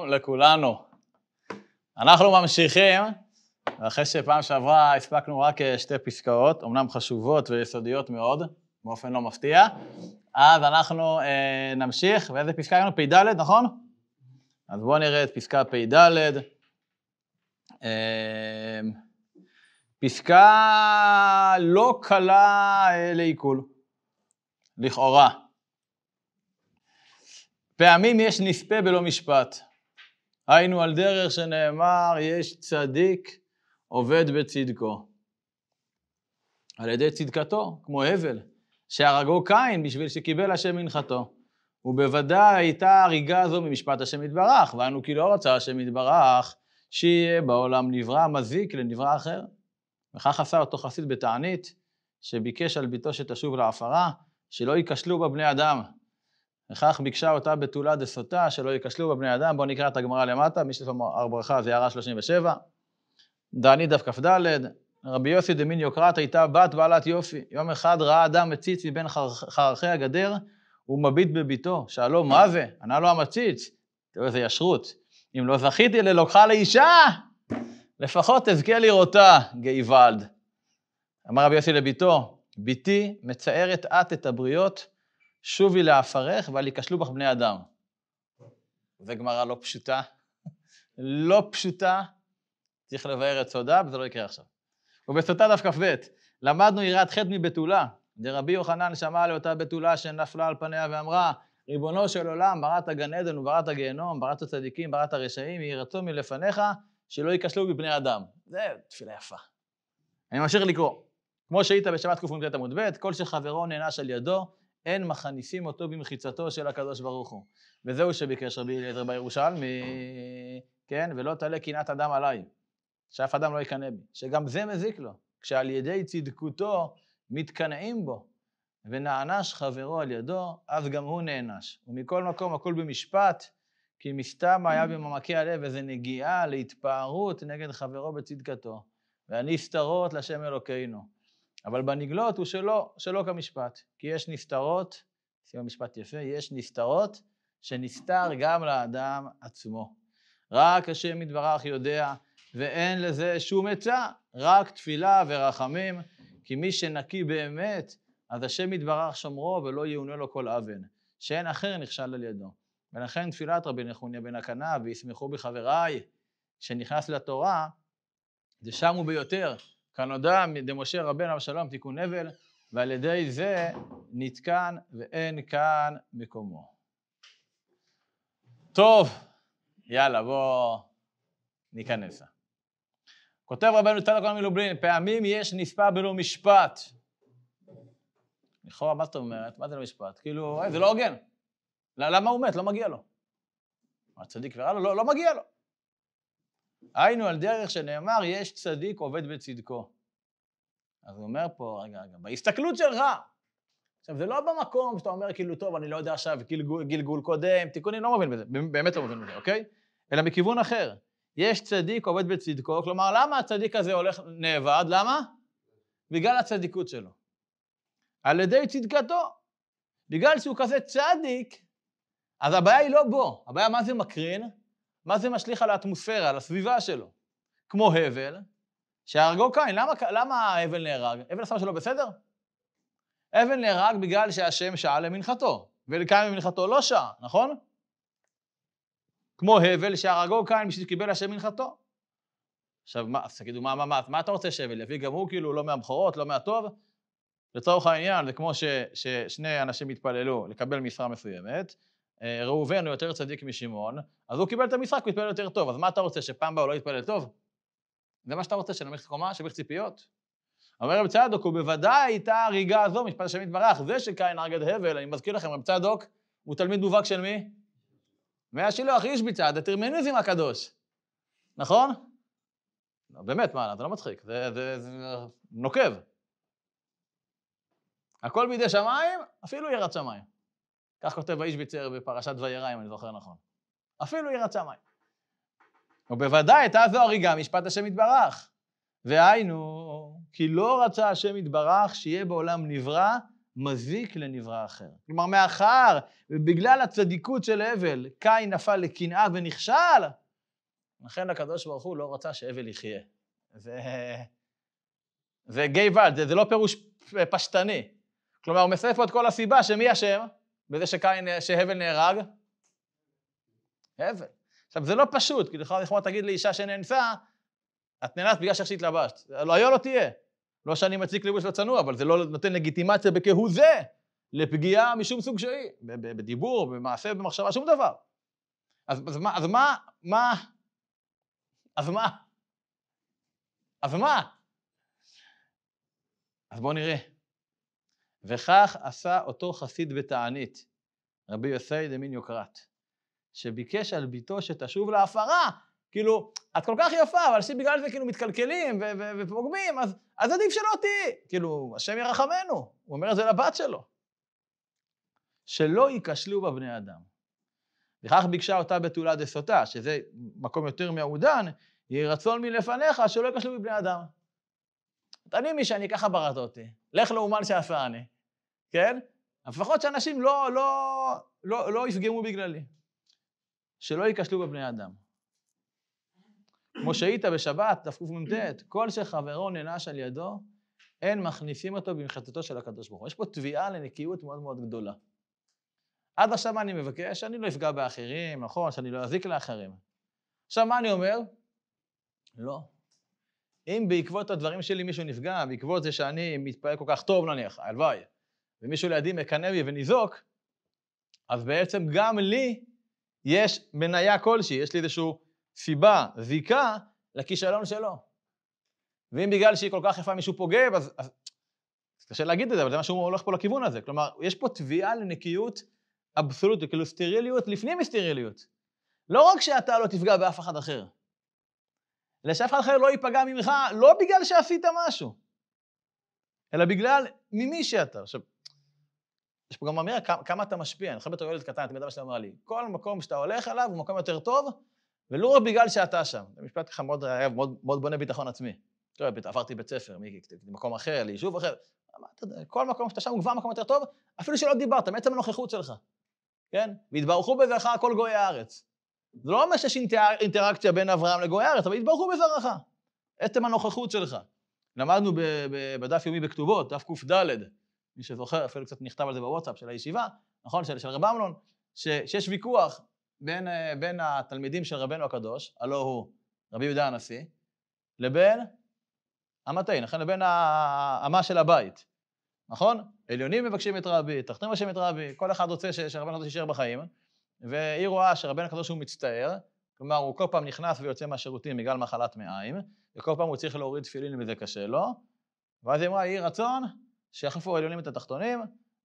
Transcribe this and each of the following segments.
שלום לכולנו. אנחנו ממשיכים, אחרי שפעם שעברה הספקנו רק אה, שתי פסקאות, אמנם חשובות ויסודיות מאוד, באופן לא מפתיע, אז אנחנו אה, נמשיך, ואיזה פסקה היינו? פ"ד, נכון? אז בואו נראה את פסקה פ"ד. אה, פסקה לא קלה אה, לעיכול, לכאורה. פעמים יש נספה בלא משפט. היינו על דרך שנאמר, יש צדיק עובד בצדקו. על ידי צדקתו, כמו הבל, שהרגו קין בשביל שקיבל השם מנחתו. ובוודאי הייתה הריגה הזו ממשפט השם יתברך, ואנו כי לא רצה השם יתברך שיהיה בעולם נברא מזיק לנברא אחר. וכך עשה אותו חסיד בתענית, שביקש על ביתו שתשוב לעפרה, שלא ייכשלו בה בני אדם. וכך ביקשה אותה בתולה דסוטה, שלא ייכשלו בה בני אדם. בואו נקרא את הגמרא למטה, מי שלפעמים הר ברכה זה הערה 37. דענית דף כ"ד, רבי יוסי דמין יוקרת הייתה בת בעלת יופי. יום אחד ראה אדם מציץ מבין חרכי הגדר, הוא מביט בביתו. שאלו, מה זה? ענה לו המציץ. תראו איזה ישרות. אם לא זכיתי ללוקחה לאישה, לפחות תזכה לראותה, גייבלד. אמר רבי יוסי לביתו, ביתי מצערת את את הבריות, שובי לעפרך ואל ייכשלו בך בני אדם. זו גמרא לא פשוטה, לא פשוטה, צריך לבאר את סודה, וזה לא יקרה עכשיו. ובסוטה דף כ"ב, למדנו יראת חטא מבתולה. דרבי יוחנן שמע לאותה בתולה שנפלה על פניה ואמרה, ריבונו של עולם, בראת גן עדן ובראת גיהנום, בראת צדיקים, בראת רשעים, יהי רצון מלפניך, שלא ייכשלו בבני אדם. זה תפילה יפה. אני ממשיך לקרוא. כמו שהיית בשבת קנ"ט עמוד ב', כל שחברו נענש על ידו, אין מחניפים אותו במחיצתו של הקדוש ברוך הוא. וזהו שביקש רבי אליעזר בירושלמי, כן, ולא תעלה קנאת אדם עליי, שאף אדם לא יקנא בי, שגם זה מזיק לו, כשעל ידי צדקותו מתקנאים בו, ונענש חברו על ידו, אז גם הוא נענש. ומכל מקום הכל במשפט, כי מסתם היה במעמקי הלב איזו נגיעה להתפארות נגד חברו בצדקתו, והנסתרות לשם אלוקינו. אבל בנגלות הוא שלא, שלא כמשפט, כי יש נסתרות, שים משפט יפה, יש נסתרות שנסתר גם לאדם עצמו. רק השם יתברך יודע, ואין לזה שום עצה, רק תפילה ורחמים, כי מי שנקי באמת, אז השם יתברך שומרו ולא יאונה לו כל אבן, שאין אחר נכשל על ידו. ולכן תפילת רבי נחוניה בן הקנה, וישמחו בחבריי, שנכנס לתורה, זה שמו ביותר, כנודע דמשה רבנו אבשלום תיקון הבל, ועל ידי זה נתקן ואין כאן מקומו. טוב, יאללה, בואו ניכנס. כותב רבנו צדוק כל מלובלין, פעמים יש נספה בלא משפט. לכאורה, מה זאת אומרת? מה זה לא משפט? כאילו, זה לא הוגן. למה הוא מת? לא מגיע לו. הצדיק ורע לו? לא, לא מגיע לו. היינו על דרך שנאמר, יש צדיק עובד בצדקו. אז הוא אומר פה, רגע, רגע, בהסתכלות שלך. עכשיו, זה לא במקום שאתה אומר, כאילו, טוב, אני לא יודע עכשיו, גלגול, גלגול קודם, תיקונים, לא מבין בזה, באמת לא מבין בזה, אוקיי? אלא מכיוון אחר. יש צדיק עובד בצדקו, כלומר, למה הצדיק הזה הולך, נאבד? למה? בגלל הצדיקות שלו. על ידי צדקתו. בגלל שהוא כזה צדיק, אז הבעיה היא לא בו, הבעיה מה זה מקרין? מה זה משליך על האטמוספירה, על הסביבה שלו? כמו הבל, שהרגו קין, למה, למה הבל נהרג? הבל עשה שלו בסדר? הבל נהרג בגלל שהשם שעה למנחתו, ולקין במנחתו לא שעה, נכון? כמו הבל שהרגו קין בשביל שקיבל השם מנחתו. עכשיו, מה, אז תגידו, מה, מה, מה, מה אתה רוצה שהבל יביא? גם הוא כאילו לא מהבכורות, לא מהטוב? לצורך העניין, זה כמו ש, ששני אנשים התפללו לקבל משרה מסוימת, ראובן הוא יותר צדיק משמעון, אז הוא קיבל את המשחק, הוא התפלל יותר טוב. אז מה אתה רוצה, שפעם הבאה הוא לא יתפלל טוב? זה מה שאתה רוצה, שנמליך קומה, שנמליך ציפיות? אומר רב צדוק, הוא בוודאי הייתה הריגה הזו, משפט השם יתברך, זה שקין את הבל, אני מזכיר לכם, רב צדוק הוא תלמיד מובהק של מי? מהשילוח איש בצד, הטרמיניזם הקדוש, נכון? לא, באמת, מה, זה לא מצחיק, זה, זה, זה נוקב. הכל בידי שמיים, אפילו יראת שמיים. כך כותב האיש ביצר בפרשת וירא, אם אני זוכר נכון. אפילו יראת שמיים. ובוודאי הייתה זו הריגה משפט השם יתברך. והיינו, כי לא רצה השם יתברך שיהיה בעולם נברא מזיק לנברא אחר. כלומר, מאחר ובגלל הצדיקות של הבל, קין נפל לקנאה ונכשל, לכן הקדוש ברוך הוא לא רצה שהבל יחיה. זה, זה גיי ולד, זה, זה לא פירוש פשטני. כלומר, הוא מסייף פה את כל הסיבה שמי אשם בזה שקין, שהבל נהרג? הבל. עכשיו, זה לא פשוט, כי לכאורה תגיד לאישה שנאנסה, את נאנסת בגלל שאיך שהתלבשת. לא היה לא תהיה. לא שאני מציק לבוש וצנוע, אבל זה לא נותן לגיטימציה בכהוא זה לפגיעה משום סוג שהיא, בדיבור, במעשה, במחשבה, שום דבר. אז, אז מה, אז מה, מה, אז מה? אז מה? אז בואו נראה. וכך עשה אותו חסיד בתענית, רבי יוסי דמין יוקרת, שביקש על ביתו שתשוב להפרה. כאילו, את כל כך יפה, אבל אנשים בגלל זה כאילו מתקלקלים ופוגמים, אז, אז עדיף שלא תהיי. כאילו, השם ירחמנו, הוא אומר את זה לבת שלו. שלא ייכשלו בה בני אדם. וכך ביקשה אותה בתולה דסוטה, שזה מקום יותר מעודן, יהי רצון מלפניך שלא ייכשלו בבני אדם. אני מי שאני ככה בראת אותי, לך לאומן שעשה אני, כן? לפחות שאנשים לא, לא, לא, לא יפגמו בגללי. שלא ייכשלו בבני אדם. כמו שהיית בשבת, תקמ"ט, כל שחברו נענש על ידו, אין מכניסים אותו במחצתו של הקדוש ברוך הוא. יש פה תביעה לנקיות מאוד מאוד גדולה. עד עכשיו אני מבקש? שאני לא אפגע באחרים, נכון? שאני לא אזיק לאחרים. עכשיו, מה אני אומר? לא. אם בעקבות הדברים שלי מישהו נפגע, בעקבות זה שאני מתפעל כל כך טוב נניח, הלוואי, ומישהו לידי מקנא בי וניזוק, אז בעצם גם לי יש מניה כלשהי, יש לי איזושהי סיבה, זיקה, לכישלון שלו. ואם בגלל שהיא כל כך יפה מישהו פוגע, אז, אז קשה להגיד את זה, אבל זה מה שהוא הולך פה לכיוון הזה. כלומר, יש פה תביעה לנקיות אבסולוטית, כאילו סטריליות לפנים מסטריליות. לא רק שאתה לא תפגע באף אחד אחר, אלא שאף אחד אחר לא ייפגע ממך, לא בגלל שעשית משהו, אלא בגלל ממי שאתה. עכשיו, יש פה גם אמירה כמה, אתה משפיע. אני חושב בתור ילד קטן, תמיד אבא שלי אמר לי, כל מקום שאתה הולך אליו הוא מקום יותר טוב, ולא רק בגלל שאתה שם. זה משפט ככה מאוד, מאוד, מאוד בונה ביטחון עצמי. תראה, עברתי בית ספר, ממקום אחר, ליישוב אחר. כל מקום שאתה שם הוא כבר מקום יותר טוב, אפילו שלא דיברת, מעצם הנוכחות שלך, כן? והתברכו בזרעך כל גויי הארץ. זה לא אומר שיש אינטראקציה בין אברהם לגוי הארץ, אבל התברכו בזרעך. עצם הנוכחות שלך. למדנו בדף יומי בכתובות, דף קד, מי שזוכר, אפילו קצת נכתב על זה בוואטסאפ של הישיבה, נכון? של, של רב אמנון, שיש ויכוח בין, בין התלמידים של רבנו הקדוש, הלא הוא רבי יהודה הנשיא, לבין המטעי, נכון? לבין האמה של הבית, נכון? עליונים מבקשים את רבי, תחתונים מבקשים את רבי, כל אחד רוצה שרבנו הקדוש יישאר בחיים, והיא רואה שרבנו הקדוש הוא מצטער, כלומר הוא כל פעם נכנס ויוצא מהשירותים בגלל מחלת מעיים, וכל פעם הוא צריך להוריד תפילין וזה קשה לו, ואז היא אמרה, יהי רצון שיחליפו העליונים את התחתונים,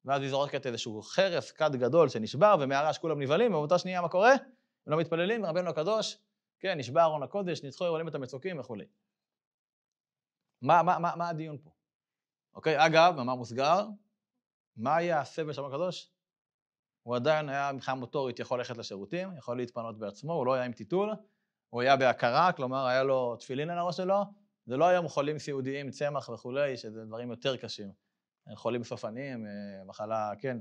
ואז היא זורקת איזשהו חרס, כד גדול שנשבר, ומהרעש כולם נבהלים, ובאותה שנייה מה קורה? הם לא מתפללים, רבנו הקדוש, כן, נשבע ארון הקודש, ניצחו עולים את המצוקים וכולי. מה, מה, מה, מה הדיון פה? אוקיי, אגב, מאמר מוסגר, מה היה הסבל של הקדוש? הוא עדיין היה מבחינה מוטורית יכול ללכת לשירותים, יכול להתפנות בעצמו, הוא לא היה עם טיטול, הוא היה בהכרה, כלומר היה לו תפילין על הראש שלו, זה לא היום חולים סיעודיים, צמח וכולי, שזה דברים יותר קשים. חולים סופניים, אה, מחלה, כן,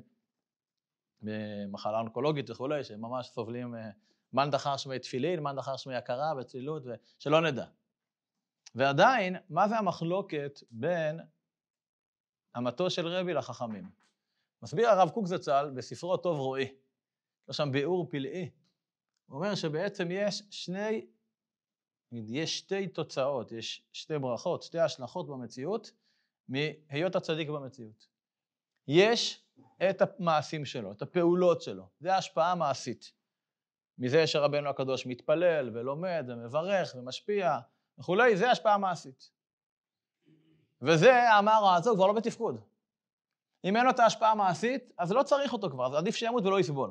מחלה אונקולוגית וכולי, שממש סובלים אה, מאן דחר שמי תפילין, מאן דחר שמי הכרה וצלילות, שלא נדע. ועדיין, מה זה המחלוקת בין המטו של רבי לחכמים? מסביר הרב קוק זצ"ל בספרו טוב רואי, יש שם ביאור פלאי. הוא אומר שבעצם יש שני, יש שתי תוצאות, יש שתי ברכות, שתי השלכות במציאות, מהיות הצדיק במציאות. יש את המעשים שלו, את הפעולות שלו, זה ההשפעה המעשית. מזה שרבנו הקדוש מתפלל ולומד ומברך ומשפיע וכולי, זה השפעה מעשית. וזה, המערה הזו כבר לא בתפקוד. אם אין לו את ההשפעה המעשית, אז לא צריך אותו כבר, אז עדיף שימות ולא יסבול.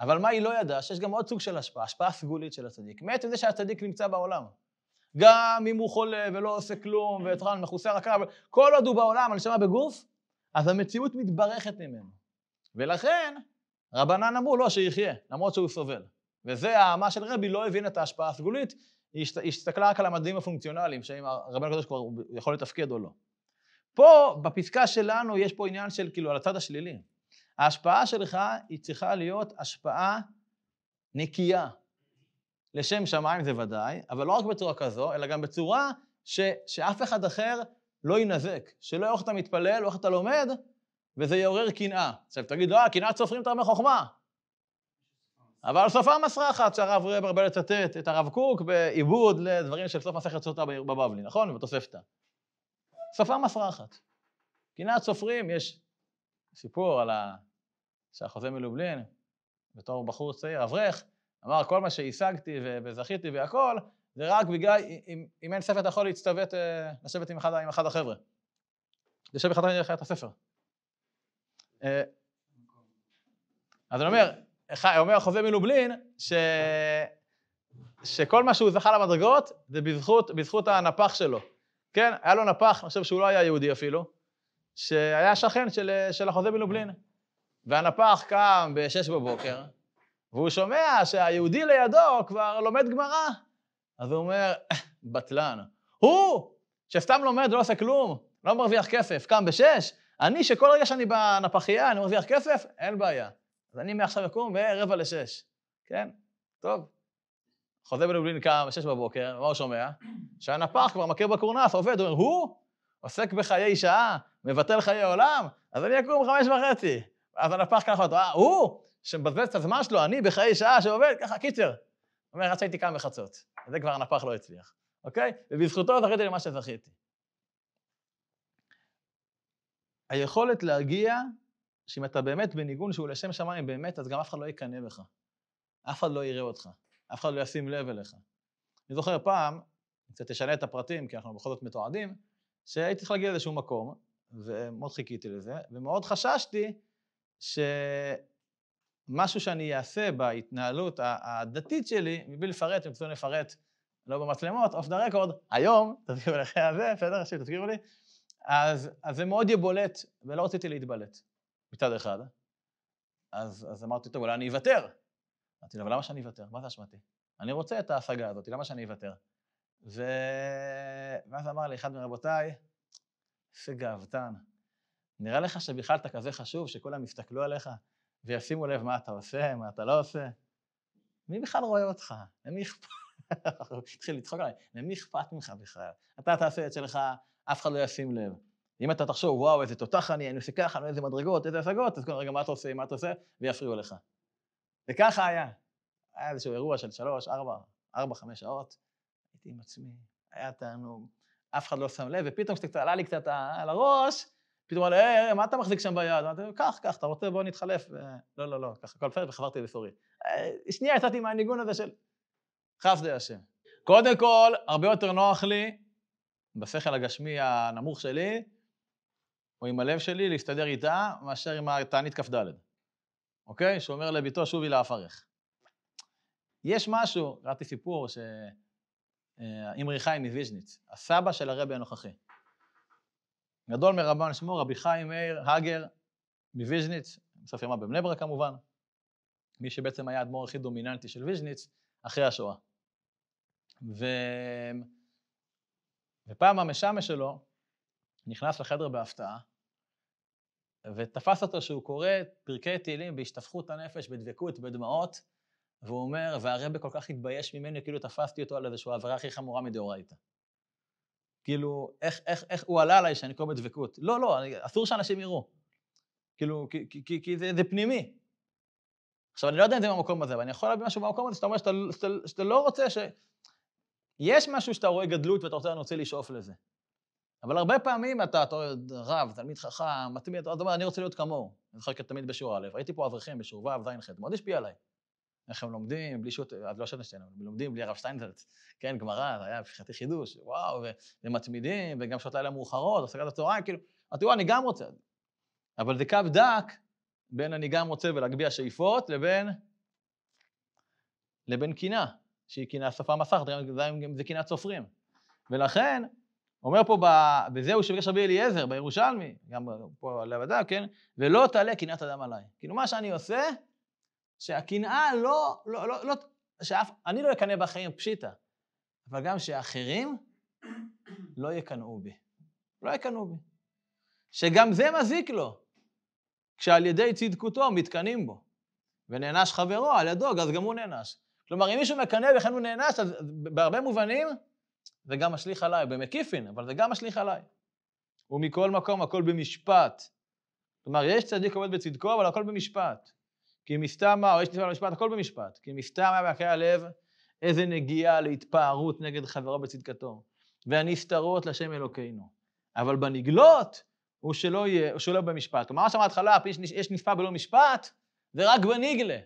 אבל מה היא לא ידעה? שיש גם עוד סוג של השפעה, השפעה סגולית של הצדיק. מעצם זה שהצדיק נמצא בעולם. גם אם הוא חולה ולא עושה כלום, ויצרן מכוסה רכה, כל עוד הוא בעולם, הנשמה בגוף, אז המציאות מתברכת ממנו. ולכן, רבנן אמרו, לא, שיחיה, למרות שהוא סובל. וזה האמה של רבי לא הבין את ההשפעה הסגולית, היא הסתכלה רק על המדעים הפונקציונליים, שאם רבן הקדוש כבר יכול לתפקד או לא. פה, בפסקה שלנו, יש פה עניין של כאילו על הצד השלילי. ההשפעה שלך היא צריכה להיות השפעה נקייה. לשם שמיים זה ודאי, אבל לא רק בצורה כזו, אלא גם בצורה ש, שאף אחד אחר לא יינזק, שלא איך אתה מתפלל או איך אתה לומד, וזה יעורר קנאה. עכשיו תגיד, לא, קנאת סופרים תרמי חוכמה. אבל סופה מסרחת שהרב רואה הרבה לצטט את הרב קוק בעיבוד לדברים של סוף מסכת סוטה בבבלי, נכון? בתוספתא. סופה מסרחת. קנאת סופרים, יש סיפור על ה... שהחוזה מלובלין, בתור בחור צעיר, אברך, אמר כל מה שהשגתי וזכיתי והכל, זה רק בגלל, אם, אם אין ספר אתה יכול להצטוות, אה, לשבת עם אחד, עם אחד החבר'ה. לשבת אחד את הספר. אה, אז אני אומר, אומר החוזה מלובלין, ש... שכל מה שהוא זכה למדרגות זה בזכות, בזכות הנפח שלו. כן, היה לו נפח, אני חושב שהוא לא היה יהודי אפילו, שהיה שכן של, של החוזה מלובלין. והנפח קם ב-6 בבוקר, והוא שומע שהיהודי לידו כבר לומד גמרא. אז הוא אומר, בטלן. הוא, שסתם לומד ולא עושה כלום, לא מרוויח כסף, קם בשש, אני שכל רגע שאני בנפחייה אני מרוויח כסף, אין בעיה. אז אני מעכשיו אקום ברבע לשש, כן? טוב. חוזה בלובלין קם בשש בבוקר, מה הוא שומע? שהנפח כבר מכיר בקורנס, עובד, הוא אומר, הוא עוסק בחיי שעה, מבטל חיי עולם, אז אני אקום חמש וחצי. אז הנפח ככה, אה, הוא שמבזבז את הזמן שלו, אני בחיי שעה שעובד, ככה, קיצר. הוא אומר, עד שהייתי קם בחצות. וזה כבר הנפח לא הצליח, אוקיי? ובזכותו זכיתי למה שזכיתי. היכולת להגיע, שאם אתה באמת בניגון שהוא לשם שמיים באמת, אז גם אף אחד לא יקנא בך. אף אחד לא יראה אותך. אף אחד לא ישים לב אליך. אני זוכר פעם, קצת תשנה את הפרטים, כי אנחנו בכל זאת מתועדים, שהייתי צריך להגיע לאיזשהו מקום, ומאוד חיכיתי לזה, ומאוד חששתי שמשהו שאני אעשה בהתנהלות הדתית שלי, מבלי לפרט, אם תרצו לפרט, לא במצלמות, אוף דה רקורד, היום, תזכירו לכם הזה, בסדר? תזכירו לי, אז, אז זה מאוד יבולט, ולא רציתי להתבלט, מצד אחד. אז, אז אמרתי, טוב, אולי אני אוותר. אמרתי לו, אבל למה שאני אוותר? מה זה אשמתי? אני רוצה את ההשגה הזאת, למה שאני אוותר? ו... ואז אמר לי אחד מרבותיי, איזה גאוותן. נראה לך שבכלל אתה כזה חשוב, שכולם יסתכלו עליך וישימו לב מה אתה עושה, מה אתה לא עושה? מי בכלל רואה אותך? למי אכפת? התחיל לצחוק עליי, למי אכפת ממך בכלל? אתה תעשה את שלך, אף אחד לא ישים לב. אם אתה תחשוב, וואו, איזה תותח אני, אני עושה ככה, איזה מדרגות, איזה השגות, אז כל רגע, מה אתה עושה, מה אתה עושה, ויפריעו לך. וככה היה. היה איזשהו אירוע של שלוש, ארבע, ארבע, חמש שעות, הייתי עם עצמי, היה תענוג, אף אחד לא שם לב, ופתאום כשקצת עלה לי קצת על הראש, פתאום אמר לי, היי, מה אתה מחזיק שם ביד? אמרתי, קח, קח, אתה רוצה, בוא נתחלף. לא, לא, לא, ככה כל פרק וחברתי לסורי. אה, שנייה יצאתי מהניגון הזה של חסדי השם. קודם כל, הרבה יותר נוח לי, בשכל הגשמי הנמוך שלי, או עם הלב שלי, להסתדר איתה, מאשר עם התענית כ"ד. אוקיי? שאומר לביתו, שובי לאפרך. יש משהו, קראתי סיפור, שאמרי חיים מוויז'ניץ, הסבא של הרבי הנוכחי. גדול מרבן שמו, רבי חיים מאיר הגר מוויז'ניץ, בסוף ימה בבני ברק כמובן, מי שבעצם היה האדמו"ר הכי דומיננטי של ויז'ניץ, אחרי השואה. ו... ופעם המשמש שלו נכנס לחדר בהפתעה, ותפס אותו שהוא קורא פרקי תהילים בהשתפכות הנפש, בדבקות, בדמעות, והוא אומר, והרבה כל כך התבייש ממני, כאילו תפסתי אותו על איזושהי עבירה הכי חמורה מדאורייתא. כאילו, איך, איך, איך הוא עלה עליי שאני קורא בדבקות? לא, לא, אני, אסור שאנשים יראו. כאילו, כי, כי, כי, זה, זה פנימי. עכשיו, אני לא יודע אם זה במקום הזה, אבל אני יכול להביא משהו במקום הזה, שאתה אומר שאתה, שאתה, שאתה לא רוצה ש... יש משהו שאתה רואה גדלות ואתה רוצה, רוצה לשאוף לזה. אבל הרבה פעמים אתה, אתה רב, תלמיד חכם, מתמיד, אתה אומר, אני רוצה להיות כמוהו. אני זוכר כתלמיד בשיעור א', הייתי פה אברכים בשיעור ו', ז', ח', מאוד השפיע עליי. איך הם לומדים בלי שוט, אז לא שוטנשטיין, הם לומדים בלי הרב שטיינזלץ, כן, גמרא, זה היה מבחינתי חידוש, וואו, ומתמידים, וגם שעות לילה מאוחרות, הפסקת הצהריים, כאילו, אמרתי, וואו, אני גם רוצה. אבל זה קו דק בין אני גם רוצה ולהגביה שאיפות, לבין, לבין קינה, שהיא קינה שפה מסך, גם זה קנאת סופרים. ולכן, אומר פה, וזהו שביקש רבי אליעזר בירושלמי, גם פה על לבדה, כן? ולא תעלה קנאת אדם עליי. כאילו מה שאני עושה, שהקנאה לא, לא, לא, לא, שאף, אני לא אקנא בחיים פשיטא, אבל גם שאחרים לא יקנאו בי. לא יקנאו בי. שגם זה מזיק לו, כשעל ידי צדקותו מתקנאים בו, ונענש חברו על ידו, אז גם הוא נענש. כלומר, אם מישהו מקנא וכן הוא נענש, אז בהרבה מובנים זה גם משליך עליי, במקיפין, אבל זה גם משליך עליי. ומכל מקום, הכל במשפט. כלומר, יש צדיק עומד בצדקו, אבל הכל במשפט. כי מסתמה, או יש נפלא במשפט, הכל במשפט. כי מסתמה בהקרי הלב, איזה נגיעה להתפארות נגד חברו בצדקתו. והנסתרות לשם אלוקינו. אבל בנגלות, הוא שלא יהיה, הוא שלא במשפט. כלומר, מה שאמר בהתחלה, יש נספה בלא משפט, זה רק בנגלה.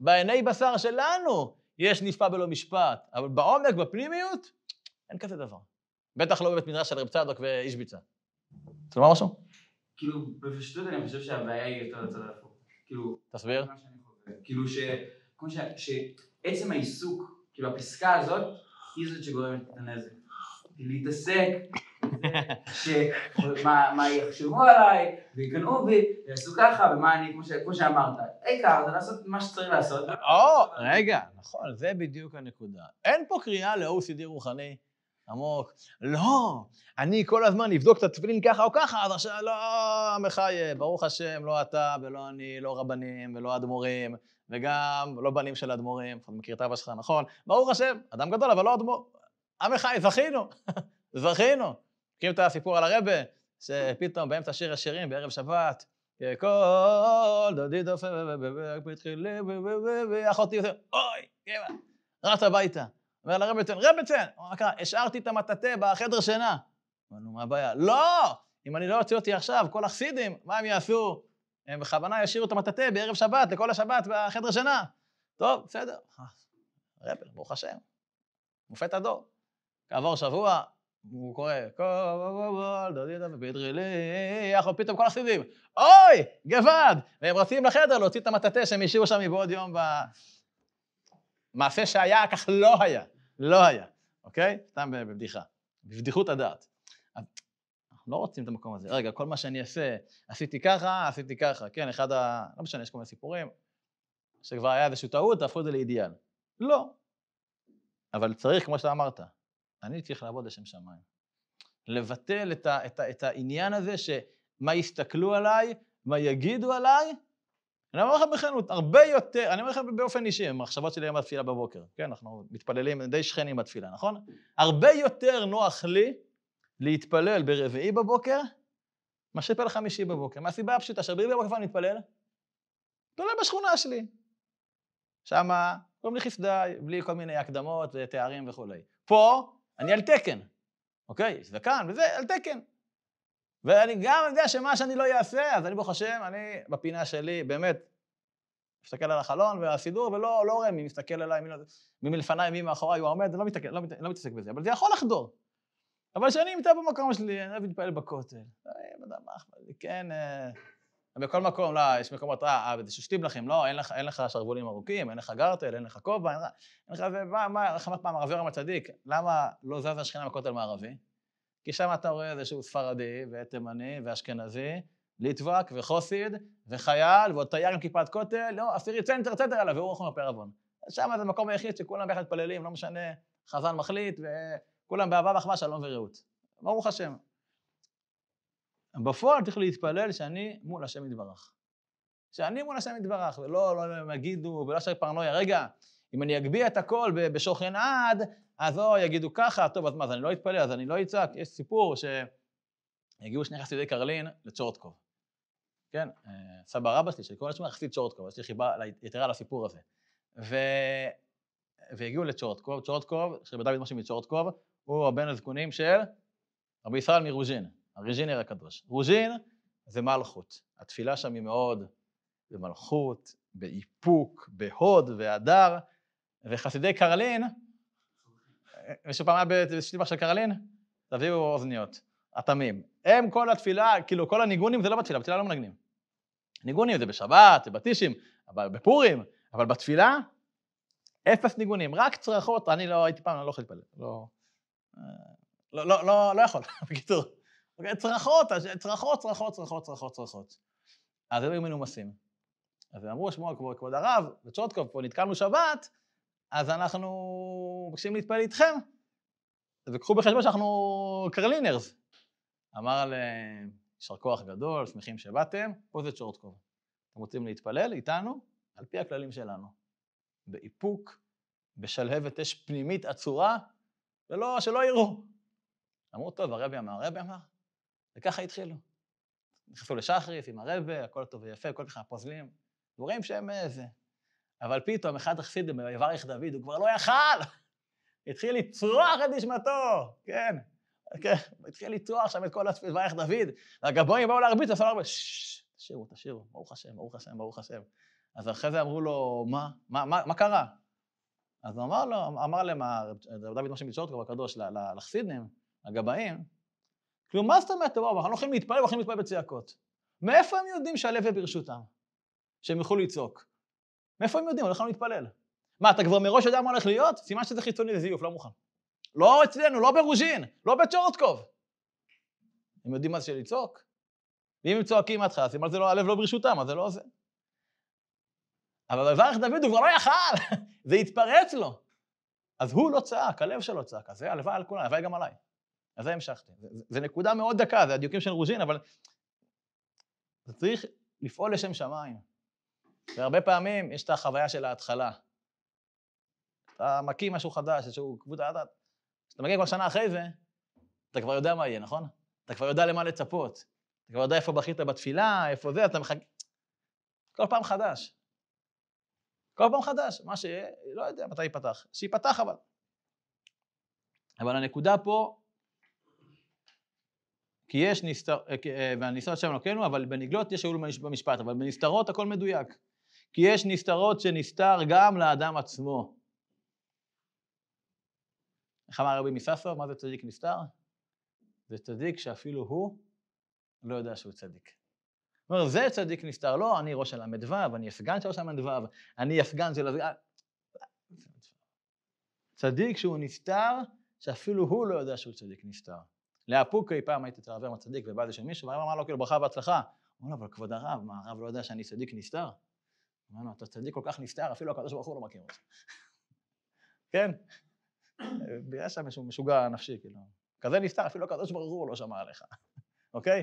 בעיני בשר שלנו יש נספה בלא משפט, אבל בעומק, בפנימיות, אין כזה דבר. בטח לא בבית מדרש של רב צדוק ואיש ביצה. רוצה לומר משהו? כאילו, בפשטות אני חושב שהבעיה היא יותר לצד ההפוך. כאילו... תסביר. כאילו ש... כמו ש... שעצם העיסוק, כאילו הפסקה הזאת, היא זאת שגורמת את הנזק. להתעסק, שמה יחשבו עליי, ויקנאו בי, ויעשו ככה, ומה אני, כמו שאמרת. העיקר זה לעשות מה שצריך לעשות. או, רגע, נכון, זה בדיוק הנקודה. אין פה קריאה ל-OCD רוחני. עמוק. לא, אני כל הזמן אבדוק את התפילין ככה או ככה, אז עכשיו לא, מחייב, ברוך השם, לא אתה ולא אני, לא רבנים ולא אדמו"רים, וגם לא בנים של אדמו"רים, אתה מכיר את אבא שלך, נכון? ברוך השם, אדם גדול, אבל לא אדמו"ר. עמך, זכינו, זכינו. מכירים את הסיפור על הרבה, שפתאום באמצע שיר השירים בערב שבת, כל דודי דופן ואחותי עושה, אוי, רץ הביתה. אומר לה רבצן, מה קרה? השארתי את המטאטא בחדר שינה. אמרנו, מה הבעיה? לא! אם אני לא אוציא אותי עכשיו, כל החסידים, מה הם יעשו? הם בכוונה ישאירו את המטאטא בערב שבת, לכל השבת בחדר שינה. טוב, בסדר. רבר, ברוך השם. מופת הדור. כעבור שבוע, הוא קורא, כל דודידה ובדרילי, יכול פתאום כל החסידים, אוי, גוואד! והם רצים לחדר להוציא את המטאטא שהם השאירו שם מבעוד יום ב... מעשה שהיה, כך לא היה. לא היה, אוקיי? סתם בבדיחה. בבדיחות הדעת. אנחנו לא רוצים את המקום הזה. רגע, כל מה שאני אעשה, עשיתי ככה, עשיתי ככה. כן, אחד ה... לא משנה, יש כל מיני סיפורים, שכבר היה איזושהי טעות, תהפכו את זה לאידיאל. לא. אבל צריך, כמו שאתה אמרת, אני צריך לעבוד לשם שמיים. לבטל את, ה, את, ה, את העניין הזה שמה יסתכלו עליי, מה יגידו עליי, אני אומר לכם בכנות, הרבה יותר, אני אומר לכם באופן אישי, המחשבות שלי היום בתפילה בבוקר, כן, אנחנו מתפללים, די שכנים בתפילה, נכון? הרבה יותר נוח לי להתפלל ברביעי בבוקר, מאשר להתפלל חמישי בבוקר, מהסיבה הפשוטה שברביעי בבוקר אני מתפלל, מתפלל בשכונה שלי. שמה קוראים לי חסדאי, בלי כל מיני הקדמות ותארים וכולי. פה אני על תקן, אוקיי? זקן וזה, על תקן. ואני גם יודע שמה שאני לא אעשה, אז אני ברוך השם, אני בפינה שלי, באמת, מסתכל על החלון והסידור, ולא לא רואה מי מסתכל עליי, מי, לא, מלפניי, מי מאחוריי, הוא עומד, לא, מתעק, לא, לא מתעסק בזה, אבל זה יכול לחדור. אבל כשאני נמצא במקום שלי, אני אוהב להתפעל בכותל. לא יודע מה אכפת לי, כן, אה, בכל מקום, לא, יש מקומות, אה, זה שושטים לכם, לא, אין לך, אין לך שרוולים ארוכים, אין לך גרטל, אין לך כובע, אין לך, מה, מה, איך אמרת פעם, הרב יורם הצדיק, למה לא זז השכינה בכותל מערבי? כי שם אתה רואה איזשהו ספרדי ותימני ואשכנזי, ליטבק וחוסיד וחייל ועוד תייר עם כיפת כותל, לא, עשירי צנטר צנטר עליו, והוא רחום בפר עוון. שם זה המקום היחיד שכולם ביחד מתפללים, לא משנה, חזן מחליט, וכולם באהבה ואחווה, שלום ורעות. ברוך השם. בפועל צריך להתפלל שאני מול השם יתברך. שאני מול השם יתברך, ולא, לא, לא יגידו, ולא שאני פרנויה. רגע, אם אני אגביה את הכל בשוכן עד, אז או יגידו ככה, טוב, אז מה, אז אני לא אתפלא, אז אני לא אצעק. יש סיפור שהגיעו שני חסידי קרלין לצ'ורטקוב. כן, אה, סבא רבא שלי, שקוראים לעצמו חסיד צ'ורטקוב, יש לי חיבה יתרה לסיפור הזה. ו... והגיעו לצ'ורטקוב, צ'ורטקוב, שרבי דוד משה מצ'ורטקוב, הוא הבן הזקונים של רבי ישראל מרוז'ין, הריז'ינר הקדוש. רוז'ין זה מלכות. התפילה שם היא מאוד במלכות, באיפוק, בהוד והדר, וחסידי קרלין, מישהו פעם היה בשליבה של קרלין? תביאו אוזניות, התמים. הם כל התפילה, כאילו כל הניגונים זה לא בתפילה, בתפילה לא מנגנים. ניגונים זה בשבת, זה בטישים, אבל בפורים, אבל בתפילה, אפס ניגונים, רק צרחות, אני לא הייתי פעם, אני לא יכול להתפלל, לא, לא, לא, לא, לא יכול, בקיצור. צרחות, צרחות, צרחות, צרחות, צרחות, צרחות. אז הם היו מנומסים. אז הם אמרו, שמוע, כבוד הרב, בצ'וטקוב, פה נתקלנו שבת, אז אנחנו מבקשים להתפלל איתכם, וקחו בחשבון שאנחנו קרלינרס. אמר להם, יישר כוח גדול, שמחים שבאתם, פה זה צ'ורטקוב. אתם רוצים להתפלל איתנו? על פי הכללים שלנו. באיפוק, בשלהבת אש פנימית עצורה, ולא, שלא יראו. אמרו, טוב, הרבי אמר, הרבי אמר, וככה התחילו. נכנסו לשחריס עם הרבי, הכל טוב ויפה, כל כך פוזלים, ורואים שהם איזה. אבל פתאום אחד החסידים, ביברך דוד, הוא כבר לא יכל! התחיל לצרוח את נשמתו, כן. כן, התחיל לצרוח שם את כל ויברך דוד, והגבוהים באו להרביץ, עשו ששש, תשאירו, תשאירו, ברוך השם, ברוך השם, ברוך השם. אז אחרי זה אמרו לו, מה, מה, מה, מה קרה? אז הוא אמר לו, אמר להם, דוד משה מצ'ורטקוב הקדוש לחסידים, הגבאים, כאילו, מה זאת אומרת, אנחנו לא יכולים להתפלל, אנחנו יכולים להתפלל בצעקות. מאיפה הם יודעים שהלב ברשותם? שהם יוכלו לצעוק? מאיפה הם יודעים? יכולים להתפלל. מה, אתה כבר מראש יודע מה הולך להיות? סימן שזה חיצוני לזיוף, לא מוכן. לא אצלנו, לא ברוז'ין, לא בצ'ורטקוב. הם יודעים מה זה לצעוק? ואם הם צועקים מההתחלה, סימן זה לא, הלב לא ברשותם, אז זה לא זה. אבל בברך דוד הוא כבר לא יכל, זה התפרץ לו. אז הוא לא צעק, הלב שלו צעק, אז זה הלוואי על כולם, הלוואי גם עליי. אז זה המשכתי. זו נקודה מאוד דקה, זה הדיוקים של רוז'ין, אבל זה צריך לפעול לשם שמיים. והרבה פעמים יש את החוויה של ההתחלה. אתה מקים משהו חדש, איזשהו קבוצה, אתה... כשאתה מגיע כבר שנה אחרי זה, אתה כבר יודע מה יהיה, נכון? אתה כבר יודע למה לצפות. אתה כבר יודע איפה בכית בתפילה, איפה זה, אתה מחכה... כל פעם חדש. כל פעם חדש, מה שיהיה, לא יודע מתי ייפתח. שייפתח אבל. אבל הנקודה פה, כי יש נסתר, אה, אה, והנסתרות שם אלוקינו, אבל בנגלות יש שאול במשפט, אבל בנסתרות הכל מדויק. כי יש נסתרות שנסתר גם לאדם עצמו. איך אמר רבי מססוב, מה זה צדיק נסתר? זה צדיק שאפילו הוא לא יודע שהוא צדיק. הוא אומר, זה צדיק נסתר, לא, אני ראש הל"ו, אני הסגן של ראש הל"ו, אני הסגן של... צדיק שהוא נסתר, שאפילו הוא לא יודע שהוא צדיק נסתר. לאפוקי פעם הייתי אצל הרב הצדיק ובא איזה מישהו, והרב אמר לו כאילו ברכה והצלחה. הוא אמר לו, אבל כבוד הרב, מה הרב לא יודע שאני צדיק נסתר? אמר אתה צדיק כל כך נסתר, אפילו הקדוש ברוך הוא לא מכיר אותך. כן? יש שם איזשהו משוגע נפשי, כאילו. כזה נסתר, אפילו הקדוש ברוך הוא לא שמע עליך, אוקיי?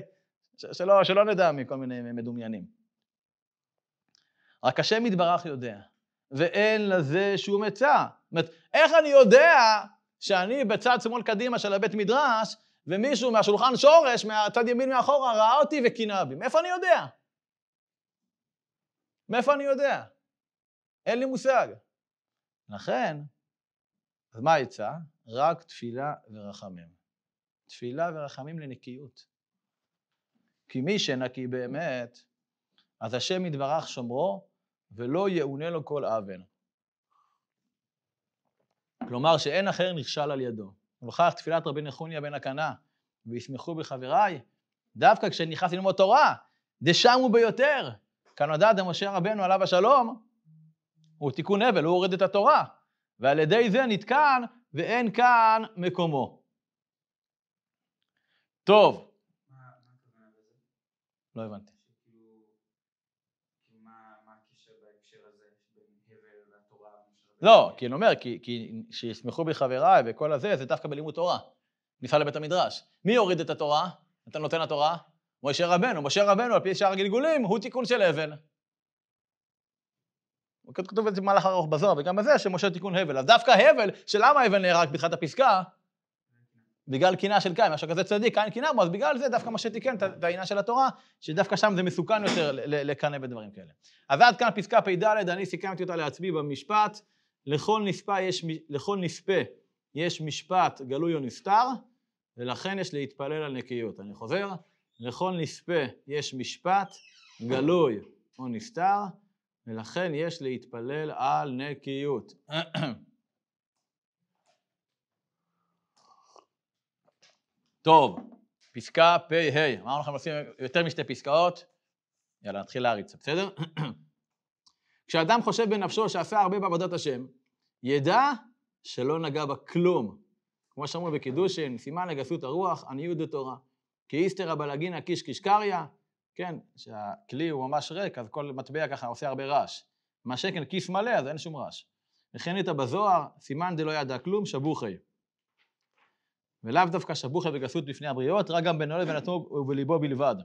שלא, שלא נדע מכל מיני מדומיינים. רק השם יתברך יודע, ואין לזה שום עצה. זאת אומרת, איך אני יודע שאני בצד שמאל קדימה של הבית מדרש, ומישהו מהשולחן שורש, מהצד ימין מאחורה, ראה אותי וקינה בי? מאיפה אני יודע? מאיפה אני יודע? אין לי מושג. לכן, אז מה העצה? רק תפילה ורחמים. תפילה ורחמים לנקיות. כי מי שנקי באמת, אז השם יתברך שומרו, ולא יאונה לו כל אבן. כלומר שאין אחר נכשל על ידו. ובכך תפילת רבי נחוניה בן הקנה, וישמחו בחבריי, דווקא כשנכנס ללמוד תורה, דשמו ביותר, כנודע דמשה רבנו עליו השלום, הוא תיקון הבל, הוא הוריד את התורה, ועל ידי זה נתקן, ואין כאן מקומו. טוב. לא הבנתי. לא, כי אני אומר, כי, כי שישמחו בחבריי וכל הזה, זה דווקא בלימוד תורה. ניסה לבית המדרש. מי הוריד את התורה? אתה נותן התורה? משה רבנו. משה רבנו, על פי שאר הגלגולים, הוא תיקון של הבל. כתוב את זה במהלך ארוך בזוהר, וגם בזה שמשה תיקון הבל. אז דווקא הבל, שלמה הבל נהרג בתחילת הפסקה? בגלל קינה של קין, משהו כזה צדיק, קין קינה בו, אז בגלל זה דווקא משה תיקן את העניין של התורה, שדווקא שם זה מסוכן יותר לקנא בדברים כאלה. אז עד כאן פסקה פ"ד, אני סיכמתי אותה לעצמי במשפט. לכל נספה יש, לכל נספה יש משפט גלוי או נסתר, ולכן יש להתפלל על נקיות. אני חוזר, לכל נספה יש משפט גלוי או נסתר, ולכן יש להתפלל על נקיות. טוב, פסקה פ"ה, אמרנו לכם לשים יותר משתי פסקאות, יאללה, נתחיל להריץ, בסדר? כשאדם חושב בנפשו שעשה הרבה בעבודת השם, ידע שלא נגע בה כלום. כמו שאמרו בקידושין, סימן לגסות הרוח, עניות דתורה. כי איסתרא בלגינא קיש קיש קריא, כן, שהכלי הוא ממש ריק, אז כל מטבע ככה עושה הרבה רעש. מה שכן כיס מלא, אז אין שום רעש. וכן איתה בזוהר, סימן דלא ידע כלום, שבוכי. ולאו דווקא שבוכה וגסות בפני הבריות, רק גם בינו לבין עצמו ובליבו בלבד.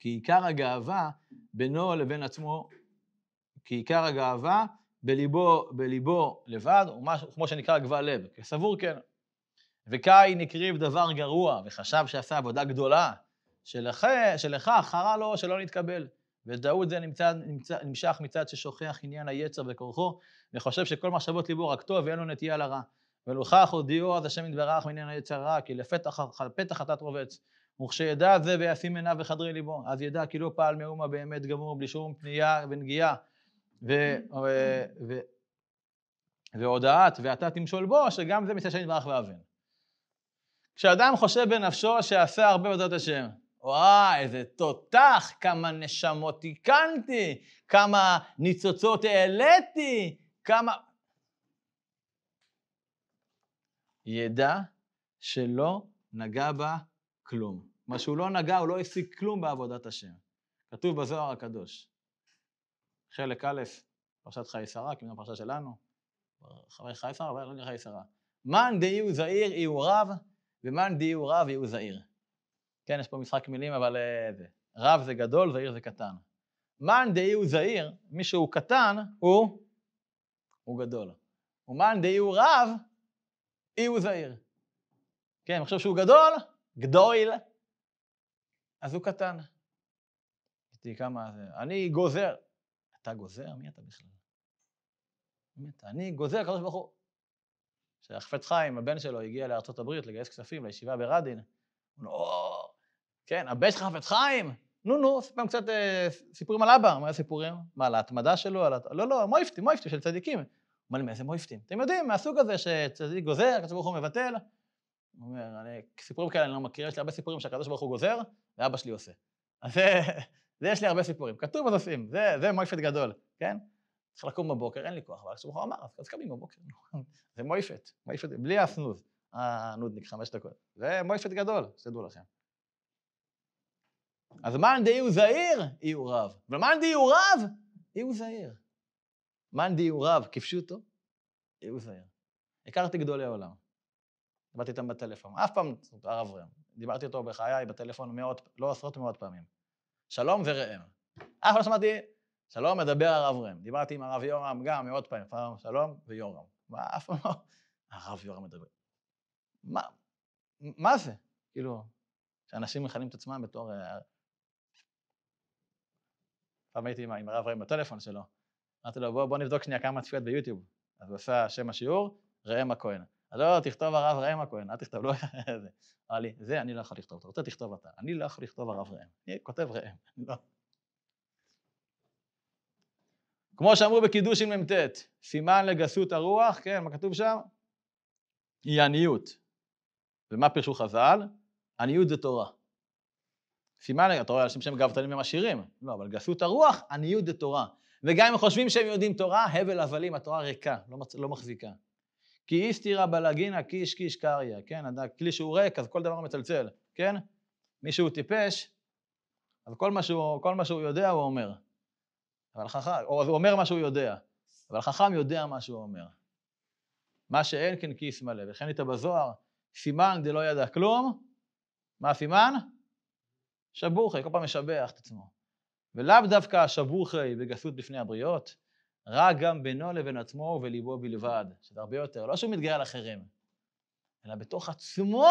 כי עיקר הגאווה בינו לבין עצמו, כי עיקר הגאווה בליבו, בליבו לבד, ומשהו כמו שנקרא גבל לב, כסבור כן. וקין הקריב דבר גרוע, וחשב שעשה עבודה גדולה, שלך, חרה לו שלא נתקבל. ודאות זה נמצא, נמצא, נמשך מצד ששוכח עניין היצר וכורחו, וחושב שכל מחשבות ליבו רק טוב ואין לו נטייה לרע. ולוכך הודיעו אז השם יתברך מעניין היצר רע, כי לפתח פתח חטאת רובץ. וכשידע זה וישים עיניו בחדרי ליבו, אז ידע כי לא פעל מאומה באמת גמור, בלי שום פנייה ונגיעה, ו, ו, והודעת ואתה תמשול בו, שגם זה מצד השם יתברך ואבן. כשאדם חושב בנפשו שעשה הרבה בעזרת השם, וואי, איזה תותח, כמה נשמות תיקנתי, כמה ניצוצות העליתי, כמה... ידע שלא נגע בה כלום. מה שהוא לא נגע, הוא לא השיג כלום בעבודת השם. כתוב בזוהר הקדוש. חלק א', פרשת חיי שרה, כמובן הפרשה שלנו. חיי שרה, אבל לא נראה חיי שרה. מאן דהיו זעיר יהיו רב, ומאן דהיו רב יהיו זעיר. כן, יש פה משחק מילים, אבל אה, זה. רב זה גדול, זעיר זה קטן. מאן דהיו זעיר, מי שהוא קטן, הוא, הוא גדול. ומאן דהיו רב, אי הוא זעיר. כן, אני חושב שהוא גדול, גדויל, אז הוא קטן. כמה זה. אני גוזר. אתה גוזר? מי אתה בכלל? אני גוזר, הקדוש ברוך הוא. כשהחפץ חיים, הבן שלו, הגיע לארצות הברית לגייס כספים לישיבה ברדין, הוא אומר, או, כן, הבן שלך חפץ חיים? נו, נו, סיפרם קצת אה, סיפורים על אבא. מה הסיפורים? מה, על ההתמדה שלו? על... לא, לא, מויפטים, מויפטים של צדיקים. הוא אומר לי, מאיזה מויפטים? אתם יודעים, מהסוג הזה שצדיק גוזר, הקדוש ברוך הוא מבטל. הוא אומר, אני, סיפורים כאלה אני לא מכיר, יש לי הרבה סיפורים שהקדוש ברוך הוא גוזר, ואבא שלי עושה. אז זה, זה יש לי הרבה סיפורים. כתוב בנושאים, זה, זה מויפט גדול, כן? צריך לקום בבוקר, אין לי כוח, אבל הוא אמר, אז קמים בבוקר. זה מויפת, מויפת, בלי ה snooze, הנודניק, חמש דקות. זה מויפת גדול, שתדעו לכם. אז מאן דאיהו זעיר, איהו רב. ומאן דאיהו רב, איהו זעיר. מאן דאיהו רב, כפשוטו, איהו זעיר. הכרתי גדולי עולם. דיברתי איתם בטלפון, אף פעם, הרב ראם, דיברתי איתו בחיי בטלפון מאות, לא עשרות ומאות פעמים. שלום וראם. אף פעם שמעתי, שלום מדבר הרב ראם. דיברתי עם הרב יורם גם מאות פעמים, פעם שלום ויורם. מה, אף פעם לא, הרב יורם מדבר. מה, מה זה? כאילו, שאנשים מכנים את עצמם בתור... אה, פעם הייתי עם הרב ראם בטלפון שלו, אמרתי לו, בוא, בוא נבדוק שנייה כמה צפיות ביוטיוב. אז הוא עשה שם השיעור, ראם הכהן. לא, תכתוב הרב ראם הכהן, אל תכתוב, לא זה. אמר לי, זה אני לא יכול לכתוב, אתה רוצה תכתוב אתה. אני לא יכול לכתוב הרב ראם, אני כותב ראם, לא. כמו שאמרו בקידוש עם מ"ט, סימן לגסות הרוח, כן, מה כתוב שם? היא עניות. ומה פירשו חז"ל? עניות זה תורה. סימן, אתה רואה אנשים שהם גאוותנים הם עשירים, לא, אבל גסות הרוח, עניות זה תורה. וגם אם חושבים שהם יודעים תורה, הבל הבלים, התורה ריקה, לא, מצ... לא מחזיקה. כי איסתירא בלגינה קיש קיש קריא, כן? כלי שהוא ריק, אז כל דבר מצלצל, כן? מי שהוא טיפש, אז כל מה שהוא, כל מה שהוא יודע הוא אומר. אבל חכם, או הוא אומר מה שהוא יודע, אבל חכם יודע מה שהוא אומר. מה שאין כן כיס מלא, וכן איתה בזוהר, סימן דלא ידע כלום, מה הסימן? שבוכי, כל פעם משבח את עצמו. ולאו דווקא השבוכי בגסות בפני הבריות, רק גם בינו לבין עצמו ובליבו בלבד, שזה הרבה יותר, לא שהוא מתגאה על אחרים, אלא בתוך עצמו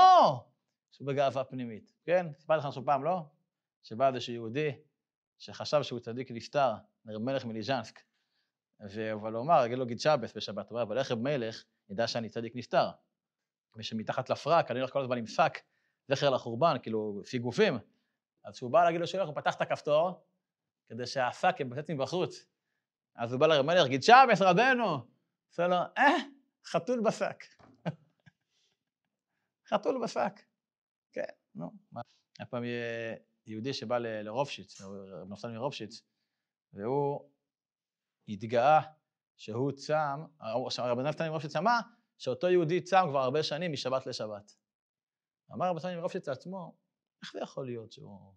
שהוא בגאווה פנימית. כן? סיפרתי לכם עכשיו פעם, לא? שבא איזשהו יהודי שחשב שהוא צדיק נפטר, מלך מליז'נסק, אבל הוא אמר, יגיד לו גיד שבס בשבת, הוא אומר, אבל איך רב מלך ידע שאני צדיק נפטר? ושמתחת לפרק, אני הולך כל הזמן עם שק, זכר לחורבן, כאילו, סיגופים. אז כשהוא בא להגיד לו שולח, הוא פתח את הכפתור, כדי שהשק יבצץ מבחוץ. אז הוא בא לרב מלך, גיד שבס רבנו. עושה לו, אה, חתול בשק. חתול בשק. כן, נו. היה פעם יהודי שבא לרובשיץ, רב נפתלי מרובשיץ, והוא התגאה שהוא צם, רב נפתלי מרובשיץ אמר שאותו יהודי צם כבר הרבה שנים משבת לשבת. אמר רב נפתלי מרובשיץ לעצמו, איך זה יכול להיות שהוא...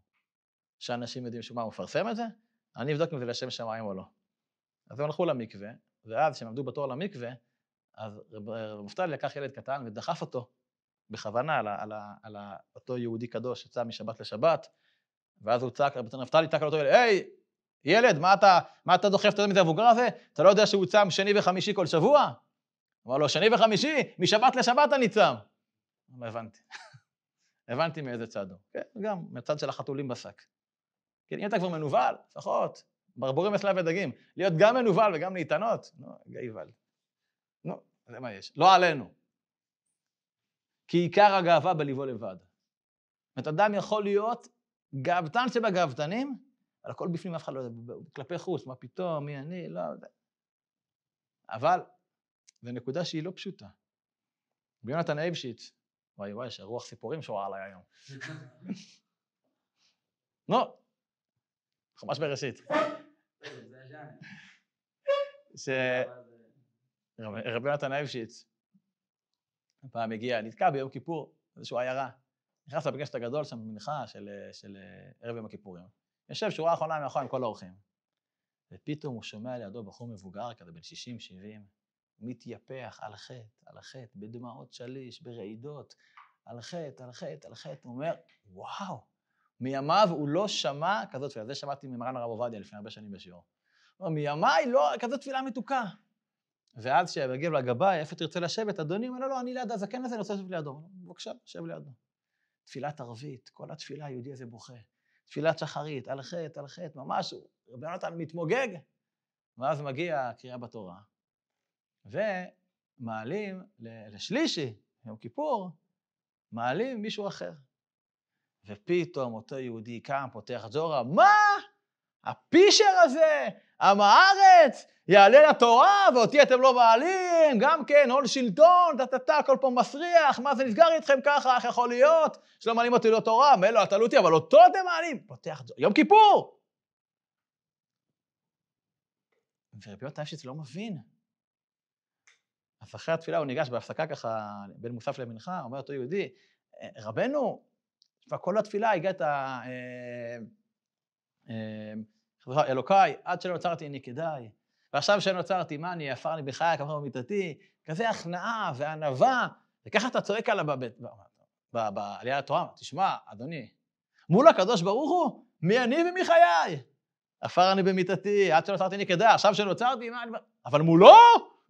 שאנשים יודעים שהוא מה, הוא מפרסם את זה? אני אבדוק אם זה לשם שמיים או לא. אז הם הלכו למקווה, ואז כשהם עמדו בתור למקווה, אז רב נפתלי לקח ילד קטן ודחף אותו בכוונה על, על, על ה, אותו יהודי קדוש שיצא משבת לשבת, ואז הוא צעק, רבי נפתלי צעק על אותו ילד, היי, ילד, מה אתה, מה אתה דוחף את המבוגר הזה? אתה לא יודע שהוא צם שני וחמישי כל שבוע? אמר לו, שני וחמישי, משבת לשבת אני צם. לא הבנתי. הבנתי מאיזה צד הוא. כן, גם מהצד של החתולים בשק. כן, אם אתה כבר מנוול, לפחות, ברבורים אצלה ודגים, להיות גם מנוול וגם להתענות, נו, גאיבל. נו, זה מה יש. לא עלינו. כי עיקר הגאווה בליבו לבד. זאת אומרת, אדם יכול להיות גאוותן שבגאוותנים, אבל הכל בפנים אף אחד לא יודע, כלפי חוץ, מה פתאום, מי אני, לא יודע. אבל, זו נקודה שהיא לא פשוטה. ביונתן אייבשיץ, וואי וואי, יש רוח סיפורים שורה עליי היום. נו, חומש בראשית. רבי יונתן אייבשיץ, פעם הגיע, נתקע ביום כיפור, איזושהי עיירה. נכנס לבית הגדול שם במנחה של, של ערב יום הכיפורים. יושב שורה אחרונה מאחור עם כל האורחים. ופתאום הוא שומע לידו בחור מבוגר כזה, בן 60-70, מתייפח על חטא, על החטא, בדמעות שליש, ברעידות, על חטא, על חטא, על חטא. הוא אומר, וואו, מימיו הוא לא שמע כזאת תפילה. זה שמעתי ממרן הרב עובדיה לפני הרבה שנים בשיעור. הוא אומר, מימיי לא, כזאת תפילה מתוקה. ואז כשהגיע לגבאי, איפה תרצה לשבת? אדוני אומר לו, לא, אני ליד הזקן הזה, אני רוצה לשבת לידו. בבקשה, שב לידו. תפילת ערבית, כל התפילה היהודי הזה בוכה. תפילת שחרית, על חטא, על חטא, ממש, רבי יונתן מתמוגג. ואז מגיע קריאה בתורה, ומעלים לשלישי, יום כיפור, מעלים מישהו אחר. ופתאום אותו יהודי קם, פותח זורה, מה? הפישר הזה, עם הארץ, יעלה לתורה, ואותי אתם לא מעלים, גם כן, הון שלטון, טה-טה-טה, כל פעם מסריח, מה זה נסגר איתכם ככה, איך יכול להיות? שלא מעלים אותי לתורה, מילא, תעלו אותי, אבל אותו אתם מעלים. פותח, יום כיפור! ורבי יונתן אפשיץ לא מבין. אז אחרי התפילה הוא ניגש בהפסקה ככה, בין מוסף למנחה, אומר אותו יהודי, רבנו, כל התפילה הגעת, אה, אה, אלוקיי, עד שלא נוצרתי אני כדאי. ועכשיו שנוצרתי, מה אני, עפר לי בחיי, כמובן במיטתי, כזה הכנעה וענווה, וככה אתה צועק עליו בעלייה לתורה, תשמע, אדוני, מול הקדוש ברוך הוא, מי אני ומי חיי? עפר אני במיטתי, עד שנוצרתי אני כדאי, עכשיו שנוצרתי, מה אני... אבל מולו?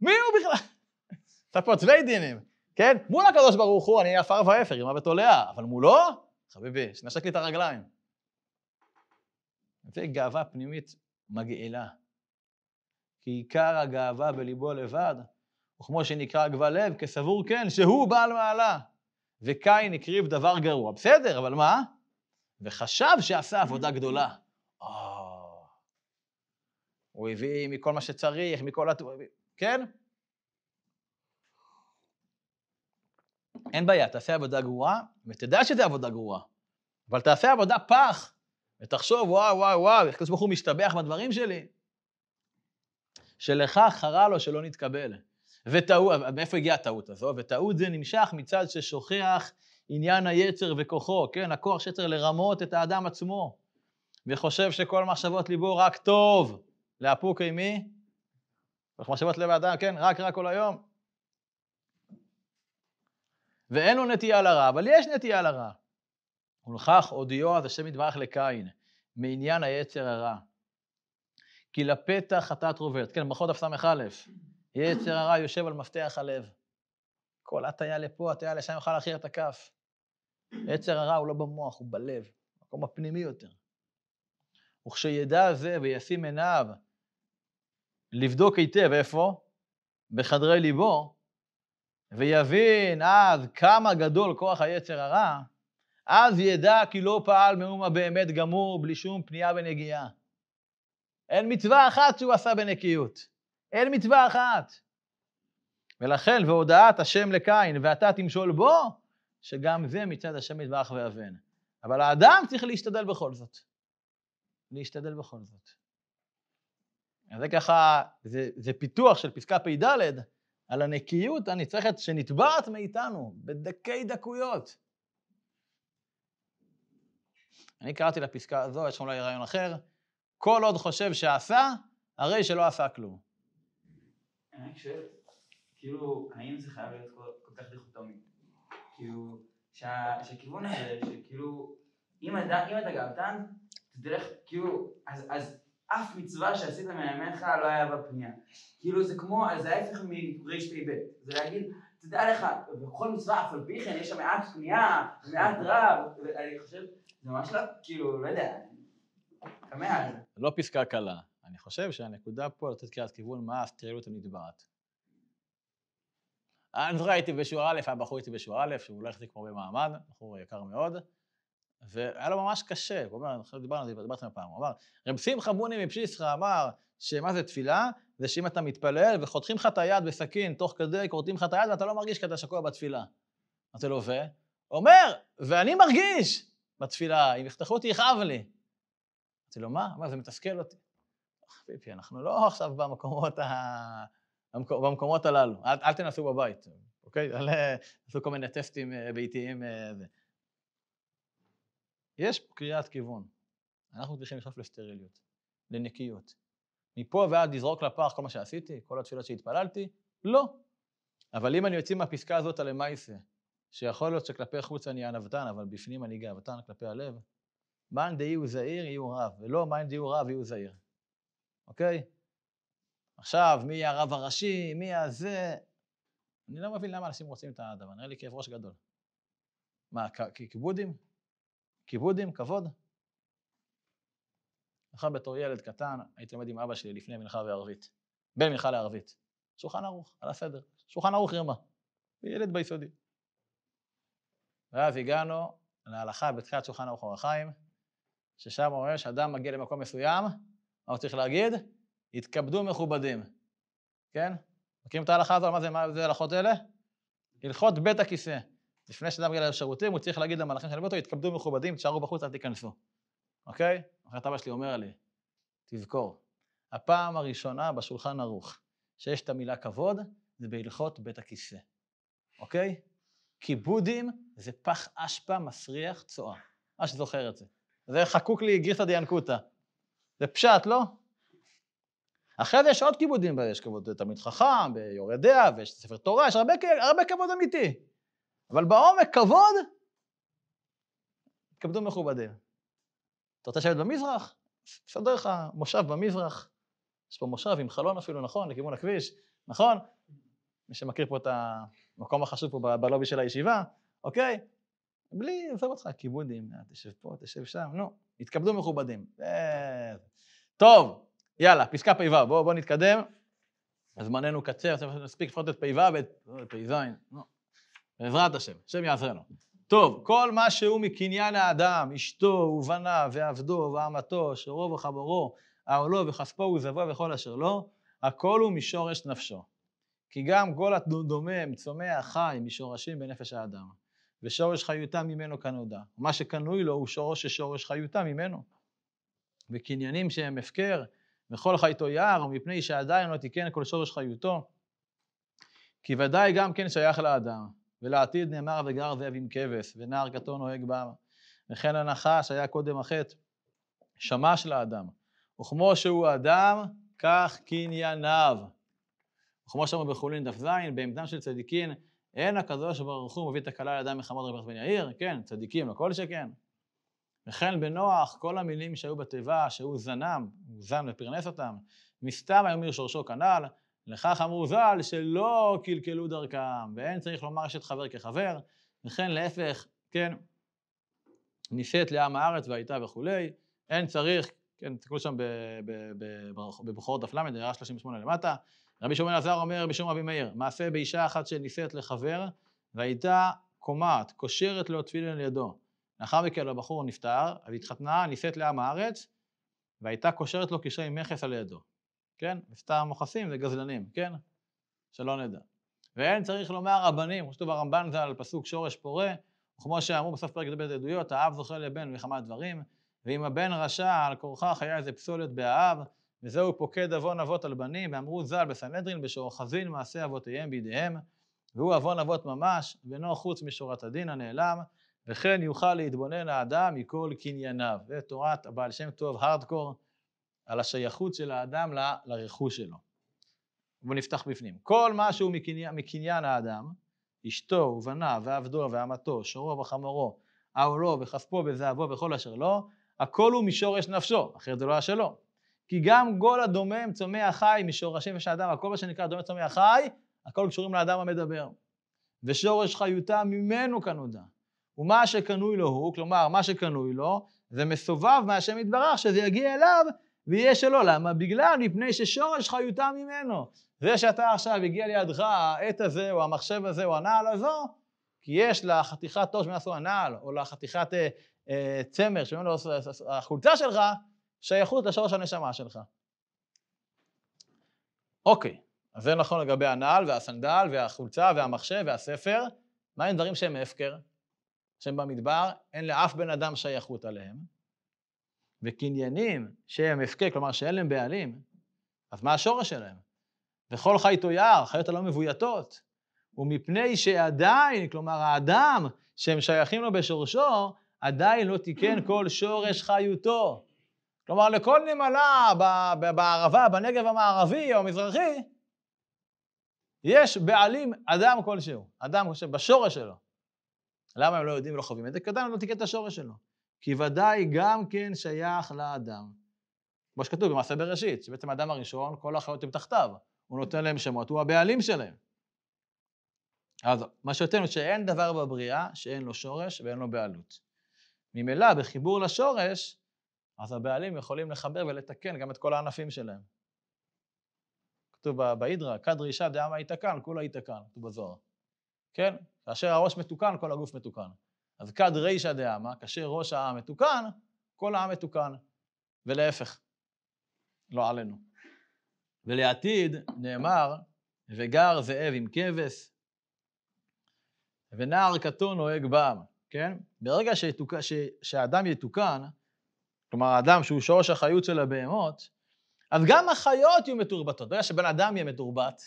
מי הוא בכלל? אתה פה צווי דינים, כן? מול הקדוש ברוך הוא, אני עפר ואפר, אבא תולע, אבל מולו? חביבי, שנשק לי את הרגליים. זה גאווה פנימית מגעילה. כי עיקר הגאווה בליבו לבד, וכמו שנקרא גבל לב, כסבור כן, שהוא בעל מעלה. וקין הקריב דבר גרוע. בסדר, אבל מה? וחשב שעשה עבודה גדולה. Oh. הוא הביא מכל מה שצריך, מכל הת... כן? אין בעיה, תעשה עבודה גרועה, ותדע שזה עבודה גרועה. אבל תעשה עבודה פח, ותחשוב, וואו, וואו, וואו, כזה ברוך הוא משתבח בדברים שלי. שלך חרה לו שלא נתקבל. וטעות, מאיפה הגיעה הטעות הזו? וטעות זה נמשך מצד ששוכח עניין היצר וכוחו, כן? הכוח שיצר לרמות את האדם עצמו, וחושב שכל מחשבות ליבו רק טוב. לאפוק מי? מחשבות לב האדם, כן? רק רק כל היום. ואין לו נטייה לרע, אבל יש נטייה לרע. ולכך הודיעו אז השם יתברך לקין, מעניין היצר הרע. כי לפתח חטאת רוברט, כן, ברכות דף ס"א, יצר הרע יושב על מפתח הלב. כל הטיה לפה, הטיה לשם יוכל להכיר את הכף. יצר הרע הוא לא במוח, הוא בלב, מקום הפנימי יותר. וכשידע זה וישים עיניו לבדוק היטב איפה? בחדרי ליבו, ויבין אז כמה גדול כוח היצר הרע, אז ידע כי לא פעל מאומה באמת גמור בלי שום פנייה ונגיעה. אין מצווה אחת שהוא עשה בנקיות. אין מצווה אחת. ולכן, והודעת השם לקין, ואתה תמשול בו, שגם זה מצד השם יתברך ויבן. אבל האדם צריך להשתדל בכל זאת. להשתדל בכל זאת. זה ככה, זה, זה פיתוח של פסקה פ"ד על הנקיות הנצרכת שנתבעת מאיתנו בדקי דקויות. אני קראתי לפסקה הזו, יש אולי רעיון אחר, כל עוד חושב שעשה, הרי שלא עשה כלום. אני שואל, כאילו, האם זה חייב להיות כל כך דיכוטומי? כאילו, שה- שהכיוון הזה, שכאילו, אם אתה גאוותן, תלך, כאילו, אז אף מצווה שעשית מימיך לא היה בפנייה. כאילו זה כמו, זה ההפך מרפ"ב, זה להגיד, תדע לך, בכל מצווה אף על פי כן יש שם מעט פנייה, מעט רב, ואני חושב, ממש לא, כאילו, לא יודע, כמה על זה. לא פסקה קלה. אני חושב שהנקודה פה לתת קריאת כיוון מה הסטרילות הנתבעת. זוכר הייתי בשיעור א', היה בחור איתי בשיעור א', שהוא לא החזיק פה במעמד, בחור יקר מאוד, והיה לו ממש קשה, הוא אומר, אני חושב שדיברנו על זה, דיברתי על פעם, הוא אמר, רב שמחה בוני מפשיסחה אמר שמה זה תפילה? זה שאם אתה מתפלל וחותכים לך את היד בסכין, תוך כדי כורתים לך את היד ואתה לא מרגיש כי אתה שקוע בתפילה. אמרתי לו, ו? הוא אומר, ואני מרגיש בתפילה, אם יחתכו אותי יכאב לי. אמרתי לו, מה? אומר, זה מתסכל אותי. חביבי, אנחנו לא עכשיו במקומות, ה... במקומות, במקומות הללו, אל, אל תנסו בבית, אוקיי? אל תעשו כל מיני טסטים אה, ביתיים. אה, זה. יש פה קריאת כיוון. אנחנו צריכים לשאוף לסטריליות, לנקיות. מפה ועד לזרוק לפח כל מה שעשיתי, כל התפילות שהתפללתי, לא. אבל אם אני יוצא מהפסקה הזאת על למעשה, שיכול להיות שכלפי חוץ אני ענוותן, אבל בפנים אני גאוותן כלפי הלב, מאן דהיו זעיר יהיו רב, ולא מאן דהיו רב יהיו זעיר. אוקיי? עכשיו, מי הרב הראשי, מי הזה... אני לא מבין למה אנשים רוצים את הדבר, נראה לי כאב ראש גדול. מה, כיבודים? כיבודים? כבוד? נכון, בתור ילד קטן, הייתי לומד עם אבא שלי לפני מנחה וערבית. בין מנחה לערבית. שולחן ערוך, על הסדר. שולחן ערוך רמה. ילד ביסודי. ואז הגענו להלכה בתחילת שולחן ערוך אור החיים, ששם אומר שאדם מגיע למקום מסוים, מה הוא צריך להגיד? יתכבדו מכובדים. כן? מכירים את ההלכה הזו? מה זה, מה זה ההלכות האלה? הלכות בית הכיסא. לפני שאדם מגיע לשירותים, הוא צריך להגיד למלאכים שליוו אותו, יתכבדו מכובדים, תשארו בחוץ, אל תיכנסו. אוקיי? אחרת אבא שלי אומר לי, תזכור, הפעם הראשונה בשולחן ערוך שיש את המילה כבוד, זה בהלכות בית הכיסא. אוקיי? כיבודים זה פח אשפה מסריח צואה. מה שזוכר את זה. זה חקוק לי גרסא דיאנקותא. זה פשט, לא? אחרי זה יש עוד כיבודים, יש כבוד תלמיד חכם, ביורד דעה, ויש ספר תורה, יש הרבה, הרבה כבוד אמיתי. אבל בעומק כבוד, תכבדו מכובדים. אתה רוצה לשבת במזרח? תסדר לך מושב במזרח. יש פה מושב עם חלון אפילו, נכון? לכיוון הכביש, נכון? מי שמכיר פה את המקום החשוב פה בלובי של הישיבה, אוקיי? בלי, עזוב אותך, כיבודים, תשב פה, תשב שם, נו, יתכבדו מכובדים. טוב, יאללה, פסקה פ"ו, בואו בוא נתקדם. זמננו קצר, נספיק לפחות את פ"ו ואת פ"ז, נו. בעזרת השם, השם יעזר לנו. טוב, כל מה שהוא מקניין האדם, אשתו ובניו ועבדו ואמתו, שרו וחברו, העולו וכספו וזבו וכל אשר לו, הכל הוא משורש נפשו. כי גם כל הדומם, צומח, חי, משורשים בנפש האדם. ושורש חיותם ממנו כנודע. מה שקנוי לו הוא שורש ששורש חיותם ממנו. וקניינים שהם הפקר, וכל חייתו יער, ומפני שעדיין לא תיקן כל שורש חיותו, כי ודאי גם כן שייך לאדם. ולעתיד נאמר וגר זאב עם כבש, ונער קטון נוהג בר. וכן הנחש היה קודם החטא, שמש לאדם. וכמו שהוא אדם, כך קנייניו. וכמו שאמרו בחולין דף ז', בעמדם של צדיקין, אין הקדוש ברוך הוא מביא תקלה לאדם מחמוד רבי בן יאיר, כן, צדיקים, לכל שכן. וכן בנוח, כל המילים שהיו בתיבה, שהוא זנם, הוא זן ופרנס אותם, מסתם היו מרשורשו כנ"ל, לכך אמרו ז"ל שלא קלקלו דרכם, ואין צריך לומר אשת חבר כחבר, וכן להפך, כן, נישאת לעם הארץ והייתה וכולי, אין צריך, כן, תסתכלו שם בבחורות דף ל', הערה 38 למטה, רבי שמעון אלעזר אומר בשם רבי מאיר, מעשה באישה אחת שנישאת לחבר, והייתה קומעת, קושרת לו תפילין לידו. לאחר מכן הבחור נפטר, והתחתנה, נישאת לעם הארץ, והייתה קושרת לו קשרי מכס על ידו. כן? וסתם מוכסים זה גזלנים, כן? שלא נדע. ואין צריך לומר רבנים, כמו שכתוב הרמב"ן זה על פסוק שורש פורה, וכמו שאמרו בסוף פרק ד' עדויות, האב זוכה לבן וכמה דברים, ואם הבן רשע על כורכך היה איזה פסולת באב, וזהו פוקד עוון אבות על בנים, ואמרו ז"ל בסנהדרין בשאוחזין מעשה אבותיהם בידיהם, והוא עוון אבות ממש, ואינו חוץ משורת הדין הנעלם, וכן יוכל להתבונן האדם מכל קנייניו. זה תורת הבעל שם טוב הארדקור על השייכות של האדם ל, לרכוש שלו. בואו נפתח בפנים. כל מה שהוא מקניין, האדם, אשתו ובניו ועבדו ועמתו, שורו וחמורו, העולו וכספו וזהבו וכל אשר לו, הכל הוא משורש נפשו, אחרת זה לא היה שלו. כי גם גול הדומם צומח חי משורשים של האדם, הכל מה שנקרא דומם צומח חי, הכל קשורים לאדם המדבר. ושורש חיותה ממנו כנודע. ומה שקנוי לו הוא, כלומר, מה שקנוי לו, זה מסובב מהשם יתברך, שזה יגיע אליו ויהיה שלו. למה? בגלל, מפני ששורש חיותה ממנו. זה שאתה עכשיו הגיע לידך העט הזה, או המחשב הזה, או הנעל הזו, כי יש לחתיכת תוש שמנסו הנעל, או לחתיכת אה, אה, צמר שממנו החולצה שלך, שייכות לשורש הנשמה שלך. אוקיי, אז זה נכון לגבי הנעל והסנדל והחולצה והמחשב והספר. מה הם דברים שהם הפקר? שהם במדבר, אין לאף בן אדם שייכות עליהם. וקניינים שהם הפקר, כלומר שאין להם בעלים, אז מה השורש שלהם? וכל חי תויר, חיות הלא מבויתות. ומפני שעדיין, כלומר האדם שהם שייכים לו בשורשו, עדיין לא תיקן כל שורש חיותו. כלומר, לכל נמלה בערבה, בנגב המערבי או המזרחי, יש בעלים אדם כלשהו, אדם כלשהו, בשורש שלו. למה הם לא יודעים ולא חווים את זה? כי אדם לא תיקן את השורש שלו. כי ודאי גם כן שייך לאדם. כמו שכתוב במעשה בראשית, שבעצם האדם הראשון, כל החיות הם תחתיו. הוא נותן להם שמות, הוא הבעלים שלהם. אז מה שיותר שאין דבר בבריאה שאין לו שורש ואין לו בעלות. ממילא, בחיבור לשורש, אז הבעלים יכולים לחבר ולתקן גם את כל הענפים שלהם. כתוב בהידרא, כד רישא דעמא יתקן, כולה יתקן, כתוב בזוהר. כן? כאשר הראש מתוקן, כל הגוף מתוקן. אז כד רישא דעמא, כאשר ראש העם מתוקן, כל העם מתוקן, ולהפך, לא עלינו. ולעתיד נאמר, וגר זאב עם כבש, ונער קטון נוהג בעם, כן? ברגע שיתוק... ש... שהאדם יתוקן, כלומר האדם שהוא שורש החיות של הבהמות, אז גם החיות יהיו מתורבתות. ברגע שבן אדם יהיה מתורבת,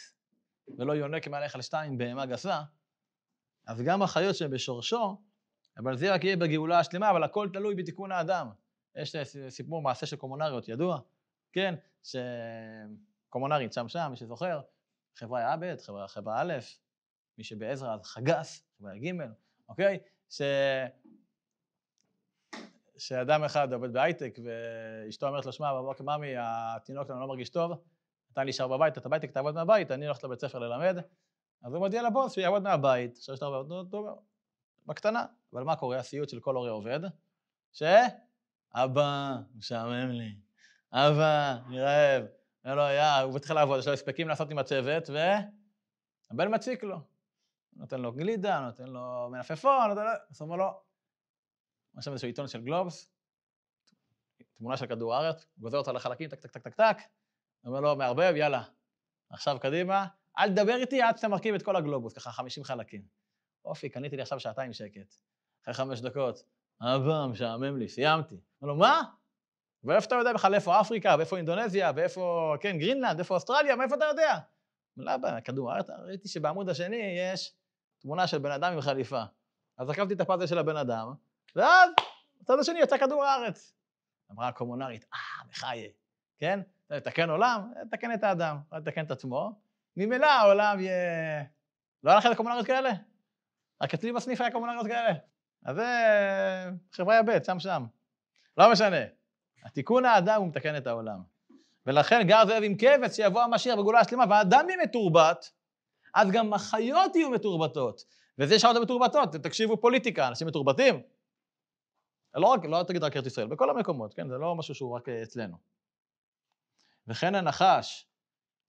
ולא יונק מהלך על שתיים בהמה גסה, אז גם החיות שהן בשורשו, אבל זה רק יהיה בגאולה השלמה, אבל הכל תלוי בתיקון האדם. יש סיפור מעשה של קומונריות ידוע, כן? שקומונרית שם שם, מי שזוכר, חברה א', חברה, חברה א', מי שבעזרא אז חגס, חברה ג', אוקיי? שאדם אחד עובד בהייטק ואשתו אומרת לו, שמע, בבוקר, ממי, התינוק שלנו לא מרגיש טוב, אתה נשאר בבית, אתה בהייטק, תעבוד מהבית, אני הולך לבית ספר ללמד. אז הוא מודיע לבוס שהוא יעבוד מהבית, עכשיו שאתה עובד, בקטנה. אבל מה קורה? הסיוט של כל הורה עובד, ש... אבא, משעמם לי, אבא, אני רעב, אין לו היה, הוא מתחיל לעבוד, יש לו הספקים לעשות עם הצוות, והבן מציק לו. נותן לו גלידה, נותן לו מנפפון, נותן לו... אז הוא אומר לו, יש שם איזשהו עיתון של גלובס, תמונה של כדור הארץ, גוזר אותה לחלקים, טק, טק, טק, טק, טק, אומר לו, מערבב, יאללה, עכשיו קדימה, אל תדבר איתי עד שאתה מרכיב את כל הגלובוס, ככה 50 חלקים. יופי, קניתי לי עכשיו שעתיים שקט. אחרי חמש דקות, אבא, משעמם לי, סיימתי. אומר לו, מה? ואיפה אתה יודע בכלל איפה אפריקה, ואיפה אינדונזיה, ואיפה, כן, גרינלנד, ואיפה אוסטרליה, מאיפה אתה יודע? לא, בכדור הארץ, ראיתי שבעמוד השני יש תמונה של בן אדם עם חליפה. אז עקבתי את הפאזל של הבן אדם, ואז, בצד השני יצא כדור הארץ. אמרה הקומונרית, אה, בחיי, כן? לתקן עולם, לתקן את האדם, לתקן את עצמו. ממילא העולם יהיה... לא היה לכם קומונריות כאלה? רק אצלי בסניף היה קומונריות כאלה. אז זה חברה יבט, שם שם. לא משנה. התיקון האדם הוא מתקן את העולם. ולכן גר זאב עם כבש שיבוא המשיח בגאולה השלמה, והאדם יהיה מתורבת, אז גם החיות יהיו מתורבתות. וזה שעות המתורבתות, תקשיבו פוליטיקה, אנשים מתורבתים. לא, רק, לא תגיד רק ארץ ישראל, בכל המקומות, כן? זה לא משהו שהוא רק אה, אצלנו. וכן הנחש,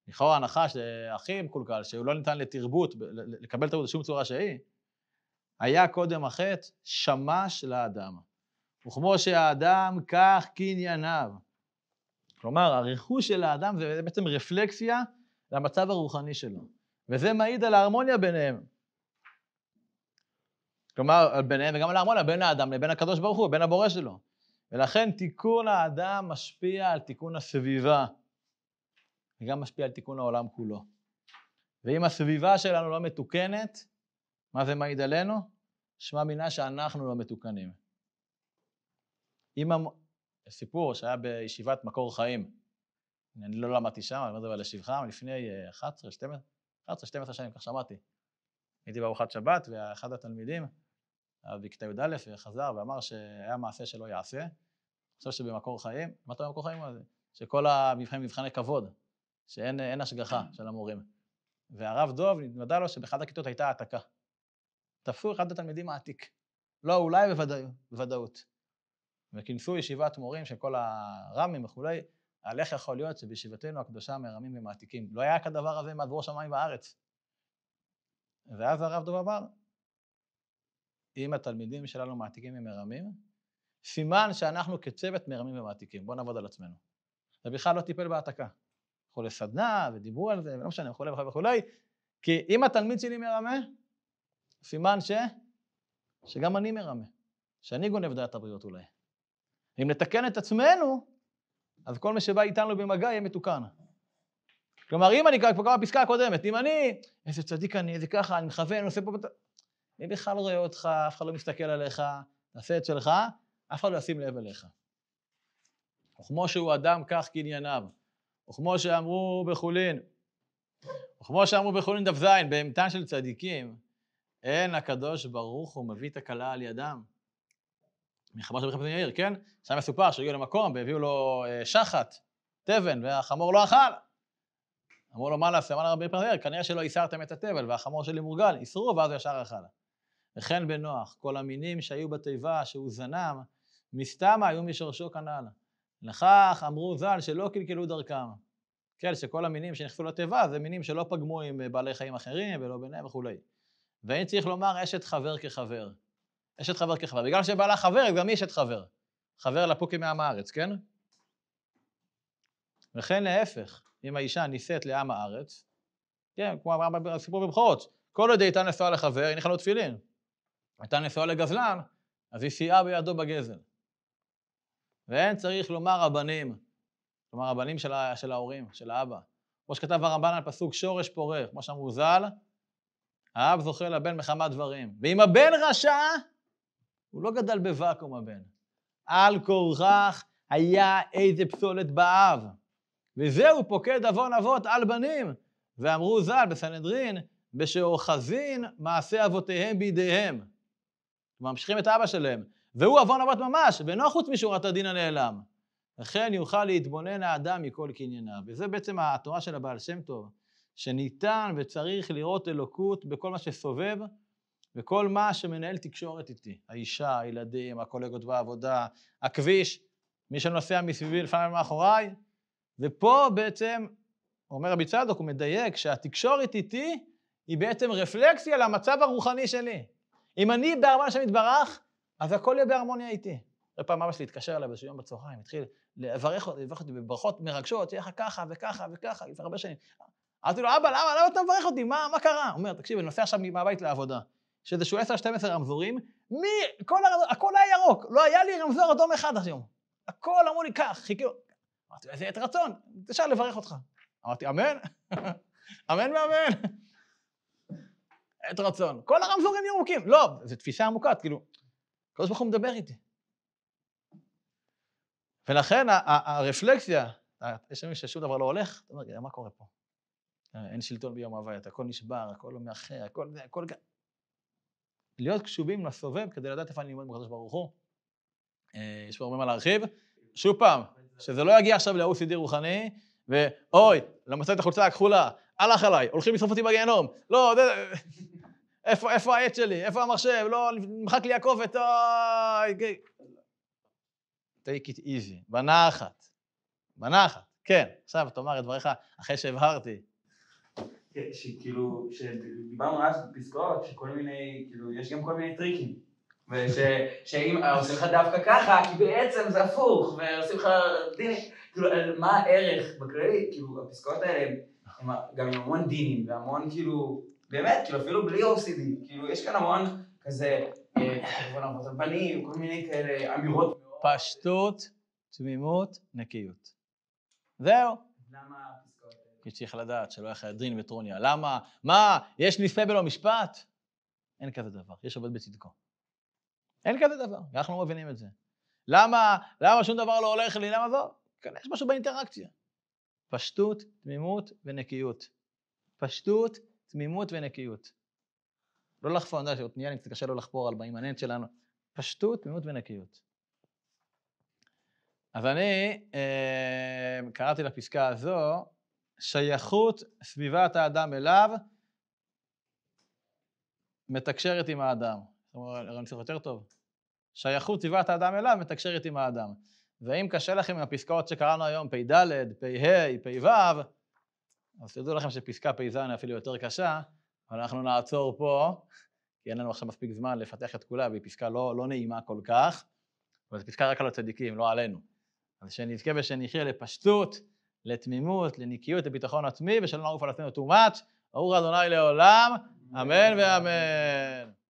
לכאורה הנחש זה הכי מקולקל, שהוא לא ניתן לתרבות, לקבל תרבות בשום צורה שהיא, היה קודם החטא שמש לאדם. וכמו שהאדם, כך קנייניו. כלומר, הרכוש של האדם זה בעצם רפלקסיה למצב הרוחני שלו. וזה מעיד על ההרמוניה ביניהם. כלומר, ביניהם וגם על ההרמוניה, בין האדם לבין הקדוש ברוך הוא, בין הבורא שלו. ולכן תיקון האדם משפיע על תיקון הסביבה, וגם משפיע על תיקון העולם כולו. ואם הסביבה שלנו לא מתוקנת, מה זה מעיד עלינו? שמע מינה שאנחנו לא מתוקנים. אם המ... סיפור שהיה בישיבת מקור חיים, אני לא למדתי שם, אני אומר את זה לשבחם, לפני 11, 12, 11, 12 שנים, כך שמעתי. הייתי בארוחת שבת, ואחד התלמידים, בכיתה י"א, חזר ואמר שהיה מעשה שלא יעשה. אני חושב שבמקור חיים, מה אתה במקור חיים? שכל המבחנים מבחני כבוד, שאין השגחה של המורים. והרב דוב, נתוודע לו שבאחת הכיתות הייתה העתקה. תפסו אחד התלמידים העתיק. לא אולי בוודאות. וכינסו ישיבת מורים של כל הר"מים וכולי, על איך יכול להיות שבישיבתנו הקדושה מרמים ומעתיקים. לא היה כדבר הזה מעבור שמיים וארץ. ואז הרב דוב אמר, אם התלמידים שלנו מעתיקים ומרמים, סימן שאנחנו כצוות מרמים ומעתיקים. בואו נעבוד על עצמנו. ובכלל לא טיפל בהעתקה. הלכו לסדנה ודיברו על זה, ולא משנה, וכולי וכולי וכולי, כי אם התלמיד שלי מרמה, סימן ש... שגם אני מרמה, שאני גונב דעת הבריות אולי. אם נתקן את עצמנו, אז כל מי שבא איתנו במגע יהיה מתוקן. כלומר, אם אני, כמו בפסקה הקודמת, אם אני, איזה צדיק אני, איזה ככה, אני מכוון, אני עושה פה... מי בכלל רואה אותך, אף אחד לא מסתכל עליך, תעשה את שלך, אף אחד לא ישים לב אליך. וכמו שהוא אדם, כך קנייניו. וכמו שאמרו בחולין, וכמו שאמרו בחולין דף ז, באימתן של צדיקים, אין הקדוש ברוך הוא מביא את הכלה על ידם. מלחמה של מלחמת יאיר, כן? שם מסופר שהגיעו למקום והביאו לו אה, שחת, תבן, והחמור לא אכל. אמרו לו, מה נעשה? אמר לרבי פרנר, כנראה שלא איסרתם את התבל, והחמור שלי מורגל, איסרו, ואז הוא ישר אכל. וכן בנוח, כל המינים שהיו בתיבה, שהוא זנם, מסתמה היו משורשו כנ"ל. לכך אמרו ז"ל שלא קלקלו דרכם. כן, שכל המינים שנכנסו לתיבה זה מינים שלא פגמו עם אה, בעלי חיים אחרים ולא ביניהם וכולי. ואין צריך לומר אשת חבר כחבר. אשת חבר כחבר. בגלל שבעלה חבר, גם היא אשת חבר. חבר לפוקים מעם הארץ, כן? וכן להפך, אם האישה נישאת לעם הארץ, כן, כמו הסיפור בבחורות, כל עוד הייתה נשואה לחבר, הניחה לו תפילין. הייתה נשואה לגזלן, אז היא סייעה בידו בגזל. ואין צריך לומר רבנים, כלומר רבנים של, של ההורים, של האבא. כמו שכתב הרמב"ן על פסוק שורש פורה, כמו שאמרו ז"ל, האב זוכה לבן מחמת דברים. ואם הבן רשע, הוא לא גדל בוואקום הבן. על כורכך היה איזה פסולת באב. וזהו פוקד עוון אבות על בנים. ואמרו ז"ל בסנהדרין, בשאוחזין מעשה אבותיהם בידיהם. ממשיכים את אבא שלהם. והוא עוון אבות ממש, ואינו חוץ משורת הדין הנעלם. לכן יוכל להתבונן האדם מכל קנייניו. וזה בעצם התורה של הבעל שם טוב, שניתן וצריך לראות אלוקות בכל מה שסובב, וכל מה שמנהל תקשורת איתי. האישה, הילדים, הקולגות בעבודה, הכביש, מי שנוסע מסביבי לפעמים מאחוריי. ופה בעצם, אומר רבי צדוק, הוא מדייק שהתקשורת איתי היא בעצם רפלקסיה למצב הרוחני שלי. אם אני בארבעה השם יתברך, אז הכל יהיה בהרמוניה איתי. פעם אבא שלי התקשר אליי באיזשהו יום בצהריים, התחיל לברך אותי, לברך אותי בברכות מרגשות, שיהיה לך ככה וככה וככה, לפני הרבה שנים. אמרתי לו, אבא, למה, למה אתה מברך אותי? מה, מה קרה? הוא אומר, תקשיב, אני נוסע עכשיו מהבית לעבודה. יש איזשהו 10-12 רמזורים, מי, כל הרמזור, הכל היה ירוק, לא היה לי רמזור אדום אחד היום. הכל אמרו לי, קח, חיכו. אמרתי איזה עת רצון, אפשר לברך אותך. אמרתי, אמן, אמן ואמן. עת רצון. כל הרמזורים ירוקים. לא, זו תפיסה עמוקה, כאילו, הקדוש ברוך הוא מדבר איתי. ולכן הרפלקסיה, יש לנו ששום דבר לא הולך, אתה אומר, מה קורה פה? אין שלטון ביום הוויית, הכל נשבר, הכל לא מאחר, הכל זה, הכל... להיות קשובים לסובב כדי לדעת איפה אני ללמוד בקדוש ברוך הוא. אה, יש פה הרבה מה להרחיב. שוב פעם, שזה לא יגיע עכשיו ל-OCD רוחני, ואוי, למצוא את החולצה הכחולה, הלך עליי, הולכים לשרוף אותי בגיהנום. לא. איפה, איפה העט שלי? איפה המחשב? לא, נמחק לי הקובץ, אוי... take it easy, בנחת, בנחת, כן. עכשיו תאמר את דבריך אחרי שהבהרתי. כן, שכאילו, שדיברנו אז בפסקאות, שכל מיני, כאילו, יש גם כל מיני טריקים. ושאם עושים לך דווקא ככה, כי בעצם זה הפוך, ועושים לך דינים, כאילו, מה הערך בכללי, כאילו, הפסקאות האלה, גם עם המון דינים, והמון כאילו, באמת, כאילו אפילו בלי OCD, כאילו יש כאן המון כזה, אה, בנים, כל מיני כאלה אמירות. פשטות, תמימות, נקיות. זהו. למה הפסקאות האלה? כי צריך לדעת שלא יחיה דין וטרוניה. למה? מה, יש נספה בלא משפט? אין כזה דבר, יש עובד בצדקו. אין כזה דבר, אנחנו לא מבינים את זה. למה, למה שום דבר לא הולך לי? למה לא? כאן יש משהו באינטראקציה. פשטות, תמימות ונקיות. פשטות, תמימות ונקיות. לא לחפור, אני יודע שאותניאנים קצת קשה לו לחפור על באימננט שלנו. פשטות, תמימות ונקיות. אז אני אה, קראתי לפסקה הזו, שייכות סביבת האדם אליו מתקשרת עם האדם. אני צריך יותר טוב. שייכות סביבת האדם אליו מתקשרת עם האדם. ואם קשה לכם עם הפסקאות שקראנו היום, פ"ד, פ"ה, פ"ו, אז תדעו לכם שפסקה פ"ז אפילו יותר קשה, אבל אנחנו נעצור פה, כי אין לנו עכשיו מספיק זמן לפתח את כולה, והיא פסקה לא, לא נעימה כל כך, אבל זו פסקה רק על הצדיקים, לא עלינו. אז שנזכה ושנחיה לפשטות, לתמימות, לנקיות, לביטחון עצמי, ושלא נעוף על עצמנו too much. ברוך ה' לעולם, אמן ואמן.